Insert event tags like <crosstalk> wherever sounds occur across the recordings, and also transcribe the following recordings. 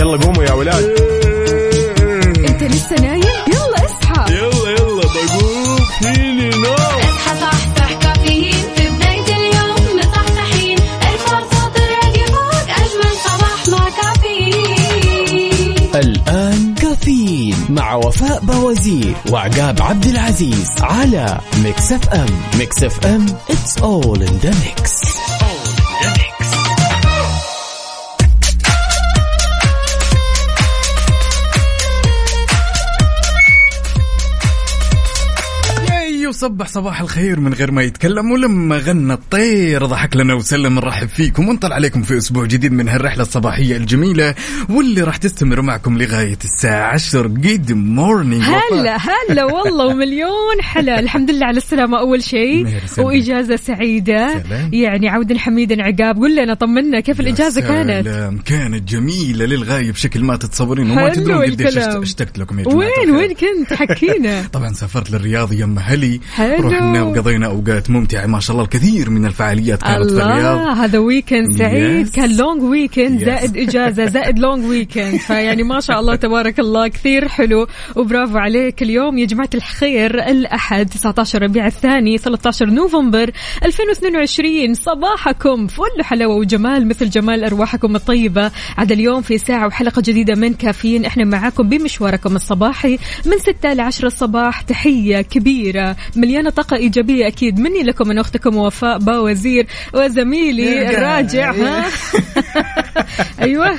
يلا قوموا يا ولاد. انت لسه نايم؟ يلا اصحى. يلا يلا بقوم. فيني نوم. اصحى صحصح كافيين. في بداية اليوم مصحصحين الفرصة تراك فوق أجمل صباح مع كافيين. الآن كافيين مع وفاء باوزير وعقاب عبد العزيز على Mix FM. Mix FM it's all in the mix. وصبح صباح الخير من غير ما يتكلم ولما غنى الطير ضحك لنا وسلم نرحب فيكم ونطلع عليكم في أسبوع جديد من هالرحلة الصباحية الجميلة واللي راح تستمر معكم لغاية الساعة 10 good morning هلا هلا والله <laughs> ومليون حلا الحمد لله على السلامة. أول شيء. وإجازة سعيدة. سلام. يعني عودا حميدا عقاب. قل لنا طمنا كيف الإجازة كانت؟ سلام. كانت جميلة للغايه بشكل ما تتصورين. وما تدرون قديش اشتقت لكم يا جماعة وين. وين كنت؟ حكينا. <laughs> طبعا سافرت للرياض يم أهلي حلو. رحنا وقضينا أوقات ممتعه ما شاء الله الكثير من الفعاليات كانت في الرياض. الله هذا weekend سعيد. Yes. كان long weekend Yes. زائد إجازة زائد long weekend <laughs> فيعني ما شاء الله تبارك الله كثير حلو وبرافو عليك. اليوم يا جماعة الخير الأحد 19 ربيع الثاني 13 نوفمبر 2022 صباحكم فل حلاوه وجمال مثل جمال أرواحكم الطيبة. عاد اليوم في ساعة وحلقة جديدة من كافيين. إحنا معاكم بمشواركم الصباحي من 6 ل 10 الصباح. تحية كبيرة مليانة طاقة إيجابية أكيد. مني لكم من أختكم وفاء باوزير وزميلي الراجع ها؟ <laughs> أيوه.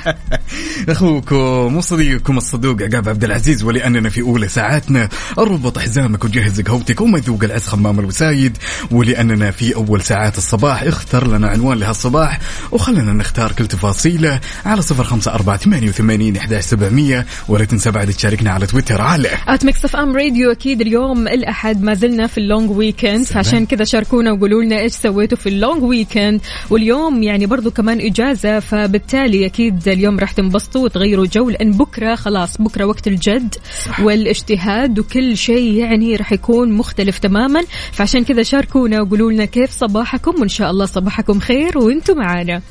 أخوكم وصديقكم الصدوق عقاب عبد العزيز ولأننا في أولى ساعاتنا. اربط حزامك وجهز قهوتك وما ذوق العز خمام الوسايد. ولأننا في أول ساعات الصباح اختر لنا عنوان لهالصباح وخلنا نختار كل تفاصيله على صفر خمسة أربعة ثمانية وثمانين إحداش سبعمية. ولا تنسى بعد تشاركنا على تويتر على at Mix FM Radio أكيد اليوم الأحد. ما زلنا في ال long weekend. فعشان كذا شاركونا وقولوا لنا إيش سويتوا في ال long weekend واليوم يعني برضو كمان إجازة فبالتالي أكيد اليوم راح تنبسطوا وتغيروا جو لأن بكرة خلاص بكرة وقت الجد صح. والاجتهاد وكل شيء يعني راح يكون مختلف تماما فعشان كذا شاركونا وقولوا لنا كيف صباحكم وإن شاء الله صباحكم خير وإنتم معانا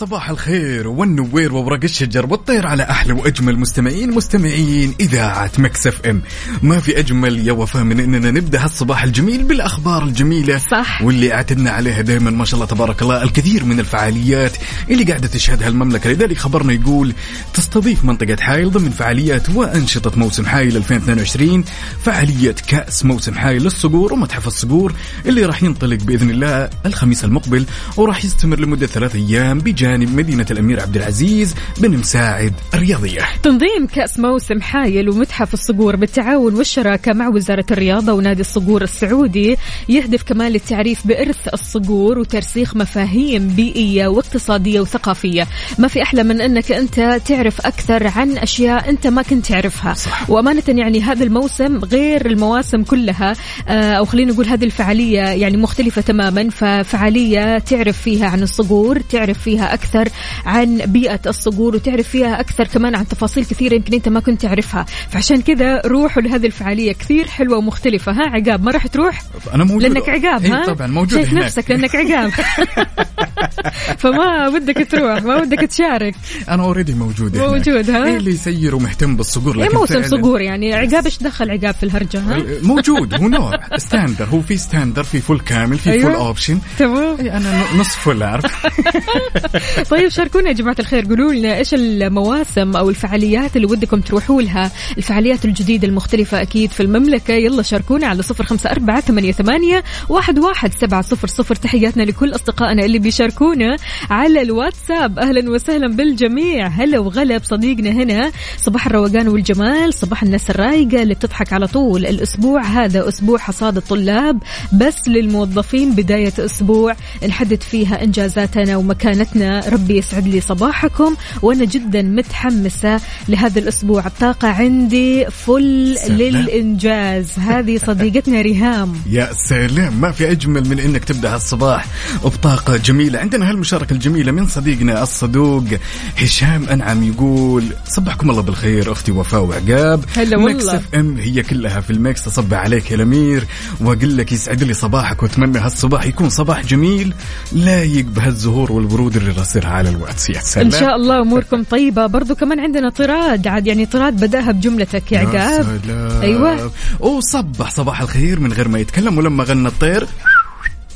صباح الخير والنوير وورق الشجر والطير على أحلى وأجمل مستمعين مستمعين إذاعة Mix FM ما في أجمل يا وفاء من إننا نبدأ هالصباح الجميل بالأخبار الجميلة صح. واللي أعتدنا عليها دائما ما شاء الله تبارك الله الكثير من الفعاليات اللي قاعدة تشهدها المملكة لذلك خبرنا يقول تستضيف منطقة حايل ضمن فعاليات وأنشطة موسم حايل 2022 فعالية كأس موسم حايل للصقور ومتحف الصقور اللي راح ينطلق بإذن الله الخميس المقبل وراح يستمر لمدة ثلاث أيام بجانب مدينة الأمير عبد العزيز بن مساعد الرياضية. تنظيم كأس موسم حايل ومتحف الصقور بالتعاون والشراكة مع وزارة الرياضة ونادي الصقور السعودي يهدف كمان للتعريف بإرث الصقور وترسيخ مفاهيم بيئية واقتصادية وثقافية. ما في أحلى من أنك أنت تعرف أكثر عن أشياء أنت ما كنت تعرفها. صح. وأمانة يعني هذا الموسم غير المواسم كلها. آه، أو خلينا نقول هذه الفعالية يعني مختلفة تماما. ففعالية تعرف فيها عن الصقور تعرف فيها أكثر عن بيئة الصقور وتعرف فيها أكثر كمان عن تفاصيل كثيرة يمكن أنت ما كنت تعرفها. فعشان كذا روحوا لهذه الفعالية. كثير حلوة ومختلفة. ها عقاب ما راح تروح؟ أنا موجود لأنك عقاب إيه ها؟ طبعا موجود شايف هناك. نفسك لأنك عقاب. <laughs> فما بدك تروح ما بدك تشارك. أنا already موجود هناك. موجود، ها؟ إيه اللي يسير ومهتم بالصقور؟ إيه لكن موسم فعلاً- صقور يعني. عقاب إيش دخل عقاب في الهرجة ها؟ موجود هو نوع. standard هو في standard في full كامل في أيوة. full option تمام. إيه أنا نص full عارف <laughs> طيب شاركونا يا جماعة الخير. قولوا لنا إيش المواسم أو الفعاليات اللي ودكم تروحوا لها؟ الفعاليات الجديدة المختلفة أكيد في المملكة. يلا شاركونا على صفر خمسة أربعة ثمانية, ثمانية واحد, واحد سبعة صفر صفر. تحياتنا لكل أصدقائنا اللي بيشاركونا على الواتساب. أهلا وسهلا بالجميع. هلا وغلا بصديقنا هنا صباح الروقان والجمال صباح الناس الرايقة اللي بتضحك على طول. الأسبوع هذا أسبوع حصاد الطلاب بس للموظفين بداية أسبوع. نحدد فيها إنجازاتنا ومكانتنا. ربي يسعد لي صباحكم وأنا جدا متحمسة لهذا الأسبوع. الطاقة عندي فل سلام. للإنجاز. هذه صديقتنا ريهام. <laughs> يا سلام. ما في أجمل من إنك تبدأ الصباح بطاقة جميلة. عندنا هالمشاركة الجميلة من صديقنا الصدوق هشام أنعم يقول صبحكم الله بالخير أختي وفاء وعقاب. هلا والله. إم هي كلها في ال mix تصبح عليك يا الأمير. وأقول لك يسعد لي صباحك وأتمنى هالصباح يكون صباح جميل. لايق بهالزهور والورود اللي راسلها على الواتس يا سلام. إن شاء الله أموركم طيبة. برضو كمان عندنا طراد. عاد يعني طراد بدأها بجملتك يا عقاب. أيوة. وصبح صباح الخير من غير ما يتكلم ولما غنى الطير.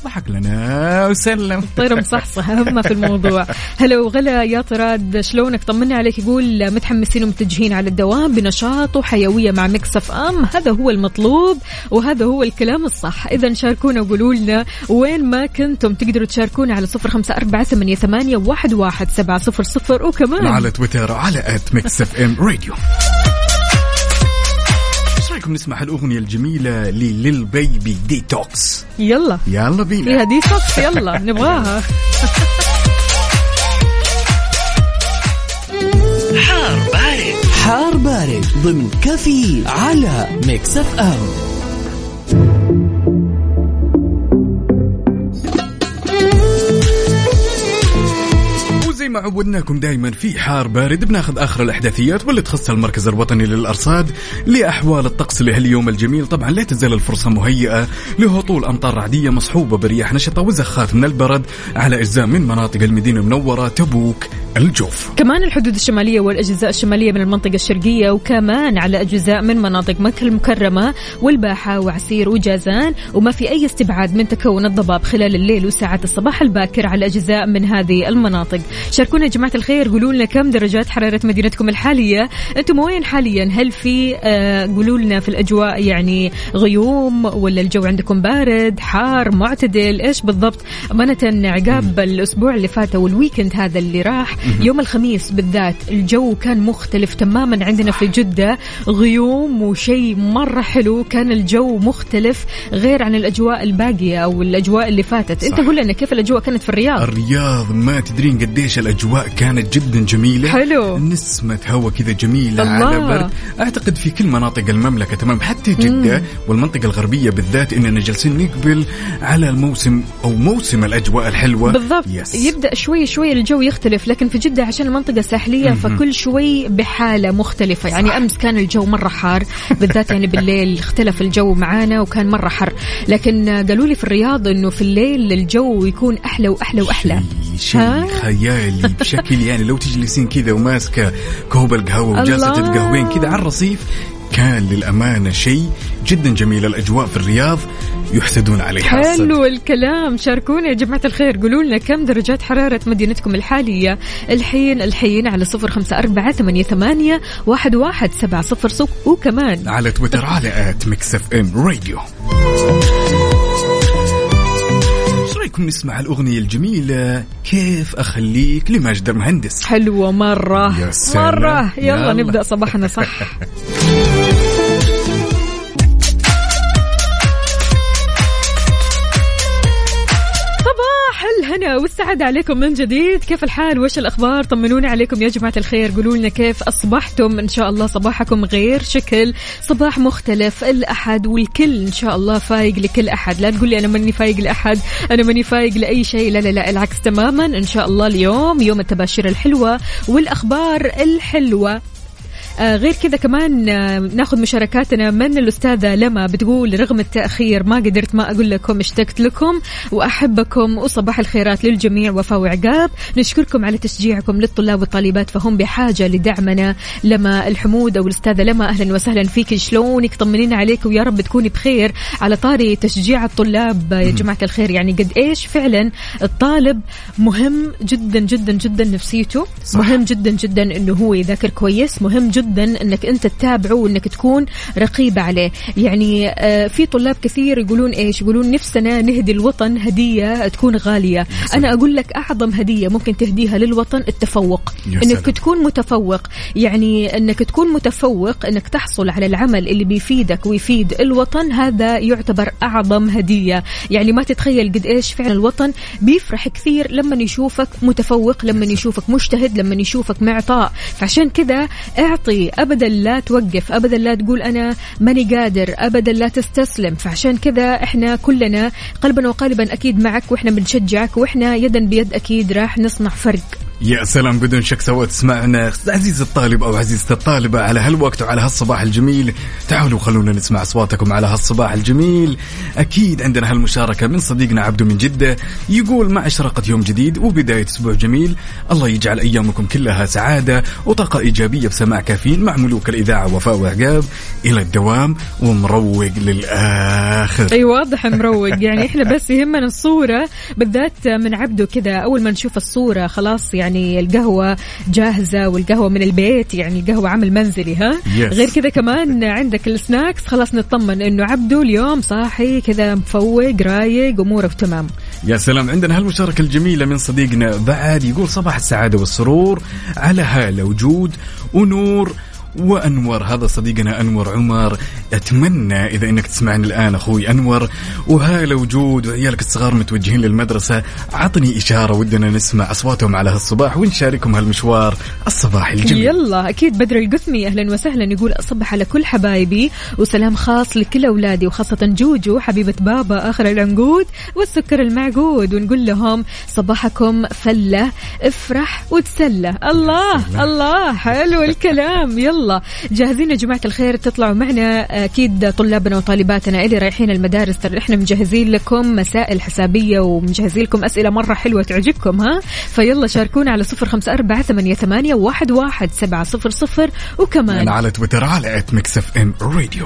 ضحك لنا وسلم. طير مصحصح اهم في الموضوع. هلا وغلا يا طراد شلونك؟ طمنا عليك يقول متحمسين ومتجهين على الدوام بنشاط وحيوية مع Mix FM. هذا هو المطلوب وهذا هو الكلام الصح. اذا شاركونا وقولوا لنا وين ما كنتم تقدروا تشاركونا على صفر خمسة أربعة ثمانية, ثمانية واحد, واحد سبعة صفر صفر. وكمان على تويتر على at Mix FM Radio رايكم نسمع الاغنيه الجميلة ل Lil Baby Detox. يلا. يلا بينا. فيها دي صف يلا <laughs> نبغاها. حار بارد. حار بارد ضمن كافيين على Mix FM. وزي ما عودناكم دائما في حار بارد بناخذ آخر الأحداثيات واللي تخص المركز الوطني للأرصاد لأحوال الطقس لهاليوم الجميل. طبعا لا تزال الفرصة مهيئة لهطول أمطار رعديه مصحوبة برياح نشطة وزخات من البرد على أجزاء من مناطق المدينة المنورة تبوك الجوف. كمان الحدود الشمالية والأجزاء الشمالية من المنطقة الشرقية وكمان على أجزاء من مناطق مكة المكرمة والباحة وعسير وجازان. وما في أي استبعاد من تكون الضباب خلال الليل وساعات الصباح الباكر على أجزاء من هذه المناطق. شاركونا يا جماعة الخير. قولوا لنا كم درجات حرارة مدينتكم الحالية. أنتم وين حاليا؟ هل في آه قولوا لنا في الأجواء يعني غيوم ولا الجو عندكم بارد حار معتدل؟ إيش بالضبط؟ أمانة عقاب الأسبوع اللي فات والويكند هذا اللي راح. يوم الخميس بالذات الجو كان مختلف تماما عندنا في جدة. غيوم وشيء مرة حلو. كان الجو مختلف غير عن الأجواء الباقية أو الأجواء اللي فاتت. أنت صح. قول لنا كيف الأجواء كانت في الرياض؟ الرياض ما تدرين قديش الأجواء كانت جدا جميلة. حلو. نسمة هواء كذا جميلة الله. على برد. أعتقد في كل مناطق المملكة تمام. حتى جدة والمنطقة الغربية بالذات إننا جالسين نقبل على الموسم أو موسم الأجواء الحلوة. بالضبط. يس. يبدأ شوي شوي الجو يختلف لكن في جدة عشان المنطقة ساحليه فكل شوي بحالة مختلفة. يعني أمس كان الجو مرة حار بالذات يعني بالليل اختلف الجو معانا وكان مرة حر. لكن قالوا لي في الرياض إنه في الليل الجو يكون أحلى وأحلى وأحلى. شيء؟ خيالي بشكل يعني لو تجلسين كذا وماسكة كوب القهوة وجالسة. تتقهوين كذا على الرصيف كان للأمانة شيء جدا جميل. الأجواء في الرياض يحسدون عليها. حلو الكلام. شاركونا يا جماعة الخير. قولوا لنا كم درجات حرارة مدينتكم الحالية؟ الحين الحين على صفر خمسة أربعة ثمانية, ثمانية واحد, واحد سبعة صفر صفر. وكمان على تويتر على at Mix FM Radio. رايكم نسمع الأغنية الجميلة كيف أخليك لماجد المهندس حلوة مرة يا سلام. مرة يلا, يلا. نبدأ صباحنا صح <laughs> والسعادة عليكم من جديد. كيف الحال؟ وش الأخبار؟ طمنوني عليكم يا جماعة الخير. قولوا لنا كيف أصبحتم؟ إن شاء الله صباحكم غير شكل. صباح مختلف الأحد والكل إن شاء الله فايق لكل أحد. لا تقول لي أنا ماني فايق لأحد أنا ماني فايق لأي شيء. لا لا لا العكس تماما. إن شاء الله اليوم يوم التباشير الحلوة والأخبار الحلوة. غير كذا كمان آه ناخذ مشاركاتنا من الأستاذة لما بتقول رغم التأخير ما قدرت ما أقول لكم اشتقت لكم وأحبكم وصباح الخيرات للجميع وفاء وعقاب. نشكركم على تشجيعكم للطلاب والطالبات فهم بحاجة لدعمنا لما الحمود أو الأستاذة لما أهلا وسهلا فيك. شلونك؟ طمنينا عليك ويا رب تكوني بخير على طاري تشجيع الطلاب آه، يا جماعة الخير. يعني قد إيش فعلا الطالب مهم جدا جدا جدا نفسيته صح. مهم جدا جدا إنه هو يذاكر كويس مهم جدا جدا إنك أنت تتابعه وإنك تكون رقيب عليه. يعني آه، في طلاب كثير يقولون إيش؟ يقولون نفسنا نهدي الوطن هدية تكون غالية. أنا أقول لك أعظم هدية ممكن تهديها للوطن التفوق. إنك. تكون متفوق. يعني إنك تكون متفوق إنك تحصل على العمل اللي بيفيدك ويفيد الوطن هذا يعتبر أعظم هدية. يعني ما تتخيل قد إيش فعلا الوطن بيفرح كثير لما يشوفك متفوق لما يشوفك مجتهد لما يشوفك معطاء. فعشان كذا أعطي ابدا لا توقف. ابدا لا تقول أنا ماني قادر. ابدا لا تستسلم. فعشان كذا إحنا كلنا قلبا وقالبا أكيد معك وإحنا بنشجعك وإحنا يدا بيد أكيد راح نصنع فرق. يا سلام بدون شك سوى تسمعنا عزيز الطالب أو عزيزة الطالبة على هالوقت وعلى هالصباح الجميل. تعالوا خلونا نسمع أصواتكم على هالصباح الجميل. أكيد عندنا هالمشاركة من صديقنا عبدو من جدة يقول مع إشراقة يوم جديد وبداية أسبوع جميل الله يجعل أيامكم كلها سعادة وطاقة إيجابية بسماع كافيين مع ملوك الإذاعة وفاء وعقاب. إلى الدوام ومروق للآخر. أي واضح مروق. يعني إحنا بس يهمنا الصورة بالذات من عبده كذا. أول ما نشوف الصورة خلاص يعني القهوة جاهزة والقهوة من البيت يعني القهوة عمل منزلي ها؟ Yes. غير كذا كمان عندك السناكس خلاص نطمن إنه عبده اليوم صاحي كذا مفوق رايق اموره تمام. يا سلام. عندنا هالمشاركة الجميلة من صديقنا بعد يقول صباح السعادة والسرور على هالة وجود ونور. وأنور هذا صديقنا أنور عمر. أتمنى إذا إنك تسمعني الآن أخوي أنور وهالة وجود وعيالك الصغار متوجهين للمدرسة عطني إشارة ودنا نسمع أصواتهم على هالصباح ونشاركهم هالمشوار الصباحي الجميل. يلا أكيد بدر القثمي أهلا وسهلا يقول أصبح على كل حبايبي وسلام خاص لكل أولادي وخاصة جوجو حبيبة بابا آخر العنقود والسكر المعقود ونقول لهم صباحكم فلة افرح وتسلى. الله الله حلو الكلام. يلا. جاهزين يا جماعة الخير تطلعوا معنا. أكيد طلابنا وطالباتنا اللي رايحين المدارس ترى إحنا مجهزين لكم مسائل حسابية ومجهزين لكم أسئلة مرة حلوة تعجبكم ها؟ فيلا شاركونا على صفر خمسة أربعة ثمانية, ثمانية واحد, واحد سبعة صفر صفر. وكمان على تويتر على at Mix FM Radio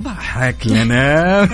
ضحك لنا.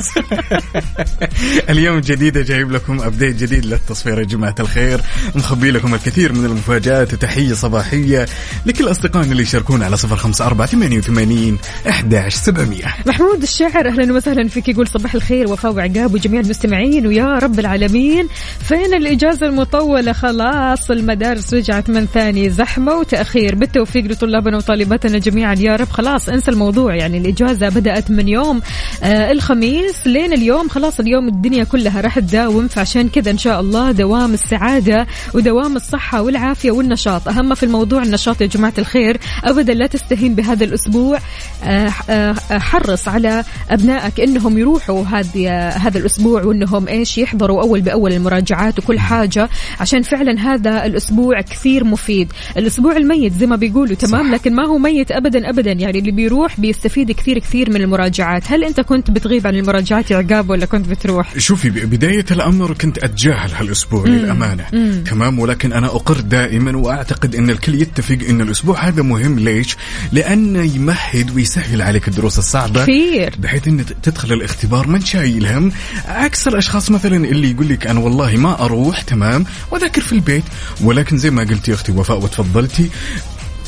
<laughs> اليوم جديدة جايب لكم ابديت جديد للتصفير يا جماعة الخير. مخبي لكم الكثير من المفاجآت. وتحية صباحية لكل أصدقائنا اللي يشاركونا على صفر خمسة أربعة ثمانية وثمانين أحداش سبعمية. محمود الشاعر أهلا وسهلا فيك. يقول صباح الخير وفاء وعقاب وجميع المستمعين ويا رب العالمين. فين الإجازة المطولة؟ خلاص المدارس رجعت من ثاني زحمة. وتأخير بالتوفيق لطلابنا وطالباتنا جميعا. يا رب خلاص انسى الموضوع. يعني الإجازة بدأت من يوم آه الخميس. لين اليوم خلاص اليوم الدنيا كلها راح تداوم فعشان كذا إن شاء الله دوام السعادة ودوام الصحة والعافية والنشاط. أهم في الموضوع النشاط يا جماعة الخير أبدا لا تستهين بهذا الأسبوع. آه، آه، حرص على أبنائك إنهم يروحوا هذه هذا الأسبوع وإنهم إيش يحضروا أول بأول المراجعات وكل حاجة عشان فعلا هذا الأسبوع كثير مفيد. الأسبوع الميت زي ما بيقولوا تمام؟ لكن ما هو ميت ابدا ابدا. يعني اللي بيروح بيستفيد كثير كثير من المراجعات. هل أنت كنت بتغيب عن المراجعات يا عقاب ولا كنت بتروح؟ شوفي بداية الأمر كنت أتجاهل هالأسبوع للأمانة. تمام؟ ولكن أنا أقر دائما وأعتقد أن الكل يتفق أن الأسبوع هذا مهم. ليش؟ لأنه يمهد ويسهل عليك الدروس الصعبة. كثير. بحيث إن تدخل الاختبار ما انت شايل هم. عكس الأشخاص مثلا اللي يقول لك أنا والله ما أروح تمام؟ وأذاكر في البيت. ولكن زي ما قلتي أختي وفاء وتفضلتي.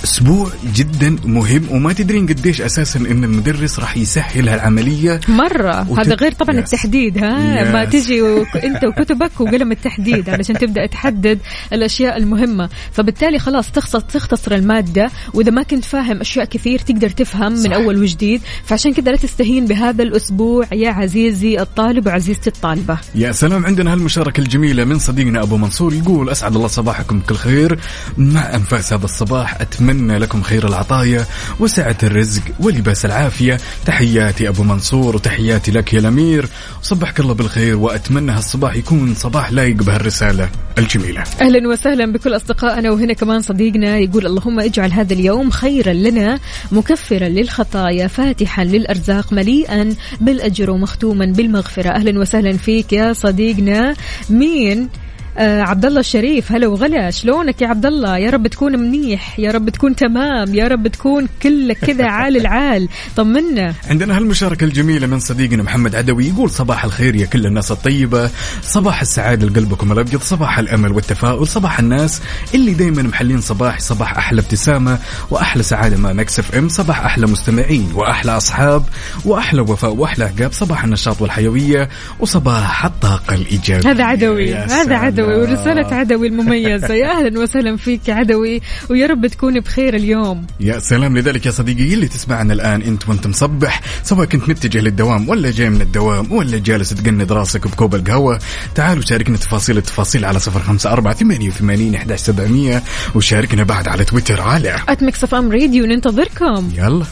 أسبوع جدا مهم وما تدرين قديش أساسا إن المدرس راح يسهل هالعملية. مرة. وت- هذا غير طبعا Yes. التحديد ها؟ Yes. ما تجي وك... أنت وكتبك وقلم التحديد علشان تبدأ تحدد الأشياء المهمة. فبالتالي خلاص تختصر تختصر المادة وإذا ما كنت فاهم أشياء كثير تقدر تفهم صح. من أول وجديد. فعشان كذا لا تستهين بهذا الأسبوع يا عزيزي الطالب وعزيزتي الطالبة. يا سلام عندنا هالمشاركة الجميلة من صديقنا أبو منصور يقول أسعد الله صباحكم بكل خير. مع أنفاس هذا الصباح أتمنى لكم خير العطايا وسعة الرزق ولباس العافية. تحياتي أبو منصور وتحياتي لك يا الأمير. صبحك الله بالخير وأتمنى هالصباح يكون صباح لايق بهالرسالة الجميلة. أهلا وسهلا بكل أصدقائنا وهنا كمان صديقنا يقول اللهم اجعل هذا اليوم خيرا لنا مكفرا للخطايا فاتحا للأرزاق مليئا بالأجر ومختوما بالمغفرة. أهلا وسهلا فيك يا صديقنا. مين؟ آه عبد الله الشريف هلا وغلا. شلونك يا عبد الله يا رب تكون منيح يا رب تكون تمام يا رب تكون كلك كذا عال العال. طمنا. عندنا هالمشاركة الجميلة من صديقنا محمد عدوي يقول صباح الخير يا كل الناس الطيبة. صباح السعادة لقلبكم الأبيض صباح الأمل والتفاؤل صباح الناس اللي دايما محلين صباح صباح أحلى ابتسامة وأحلى سعادة مع مكسف إم صباح أحلى مستمعين وأحلى أصحاب وأحلى وفاء وأحلى أحقاب صباح النشاط والحيوية وصباح الطاقة الإيجابية. هذا عدوي هذا سلام. عدوي ورسالة عدوي المميزة. يا أهلا وسهلا فيك يا عدوي ويا رب تكون بخير اليوم. يا سلام لذلك يا صديقي اللي تسمعنا الآن أنت وأنت مصبح سواء كنت متجه للدوام ولا جاي من الدوام ولا جالس تقند راسك بكوب القهوة تعالوا شاركنا تفاصيل التفاصيل على صفر خمسة أربعة ثمانية وثمانين إحداش سبعمية وشاركنا بعد على تويتر على at Mix FM Radio ننتظركم. يلا.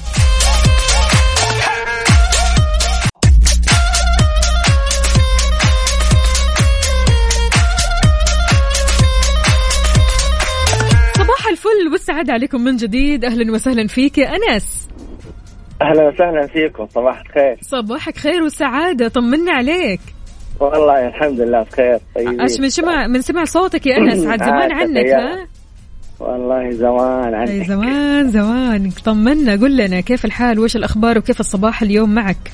والسعادة عليكم من جديد. أهلا وسهلا فيك يا أنس. أهلا وسهلا فيكم. صباح الخير صباحك خير وسعادة طمنا عليك. والله الحمد لله بخير. طيبين. إيش من سمع من سمع صوتك يا أنس. عاد زمان عنك. ها؟ والله زمان عنك. زمان زمان. طمنا. قل لنا كيف الحال؟ وش الأخبار؟ وكيف الصباح اليوم معك؟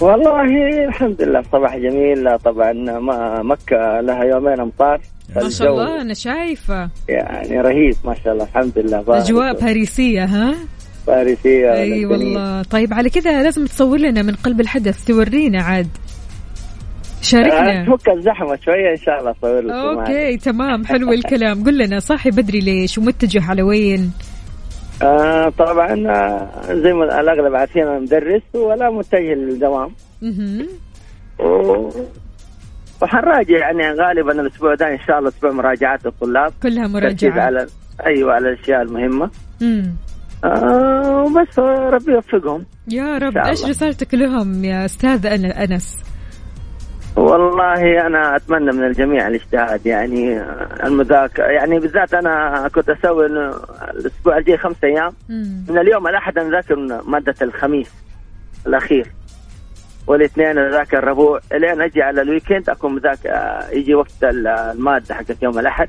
والله الحمد لله صباح جميل. لا طبعا ما مكة لها يومين أمطار. ما شاء الله أنا شايفة. يعني رهيب ما شاء الله الحمد لله. أجواء باريسية ها؟ باريسية أي لندنية. والله. طيب على كذا لازم تصور لنا من قلب الحدث تورينا عاد. آه، شاركنا تفك الزحمة شوية إن شاء الله أصور لكم أوكي تمام حلو الكلام. قل لنا صاحي بدري ليش؟ ومتجه على وين؟ آه طبعا آه، زي ما الأغلب عارفين أنا مدرس ولا متجه للدوام. وحنراجع يعني غالبا الأسبوع ده إن شاء الله أسبوع مراجعات الطلاب. كلها مراجعة على أيوه على الأشياء المهمة. مم. آه وبس ربي يوفقهم. يا رب. إيش. رسالتك لهم يا أستاذ أنا- أنس؟ والله أنا أتمنى من الجميع الاجتهاد يعني آه، المذاكرة. يعني بالذات أنا كنت أسوي إنه الأسبوع الجاي خمسة أيام. مم. من اليوم الأحد أذاكر مادة الخميس الأخير. والاثنين اذاكر الربوع إلين أجي على الويكند أكون مذاكر آه، يجي وقت ال- المادة حقت يوم الأحد.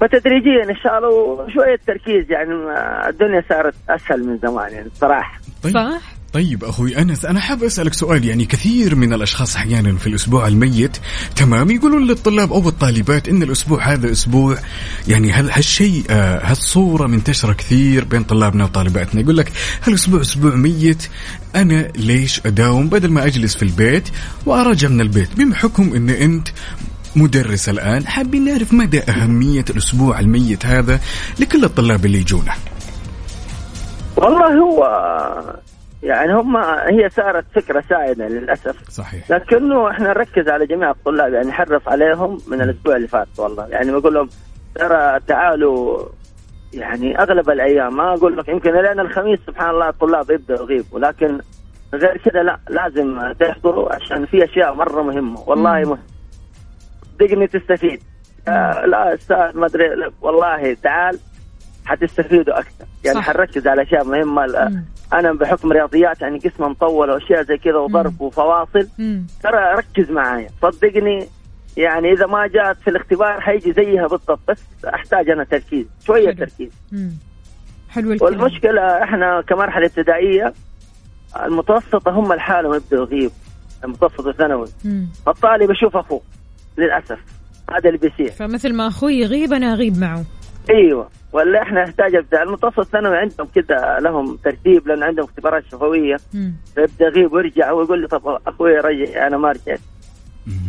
فتدريجيا إن شاء الله وشوية تركيز يعني آه، الدنيا صارت أسهل من زمان يعني الصراحه صح. طيب أخوي أنس أنا حاب أسألك سؤال. يعني كثير من الأشخاص أحيانا في الأسبوع الميت تمام يقولون للطلاب أو الطالبات إن الأسبوع هذا أسبوع يعني هل هالشيء آه هالصورة منتشرة كثير بين طلابنا وطالباتنا. يقول لك هالأسبوع أسبوع ميت أنا ليش أداوم بدل ما أجلس في البيت واراجع من البيت؟ بما حكم إن أنت مدرس الآن حابين نعرف مدى أهمية الأسبوع الميت هذا لكل الطلاب اللي يجونا والله هو يعني هم هي صارت فكرة سائدة للأسف. صحيح. لكنه إحنا نركز على جميع الطلاب يعني نحرص عليهم من الأسبوع اللي فات والله. يعني بقول لهم ترى تعالوا يعني أغلب الأيام ما أقول لك يمكن لين الخميس سبحان الله الطلاب يبداوا يغيبوا لكن غير كذا لا لازم تحضروا عشان في أشياء مرة مهمة. والله. مهم. صدقني تستفيد. آه لا أستاذ ما أدري والله تعال. حتستفيدوا أكثر يعني صح. حنركز على أشياء مهمة مم. أنا بحكم رياضيات يعني قسم مطول وأشياء زي كذا وضرب وفواصل. ترى ركز معايا صدقني يعني إذا ما جات في الاختبار حيجي زيها بالضبط بس أحتاج أنا تركيز شوية حلو. تركيز مم. حلو الكلام والمشكلة إحنا كمرحلة ابتدائية المتوسطة هم لحالهم يبدوا يغيب المتوسط الثانوي. الطالب يشوف اخوه للأسف هذا اللي بيصير فمثل ما أخوي يغيب أنا أغيب معه أيوه. ولا إحنا نحتاج ابدا المتوسط الثانوي عندهم كذا لهم ترتيب لأن عندهم اختبارات شفوية. فيبدأ يغيب ويرجع ويقول لي طب أخوي رجع أنا ما رجعت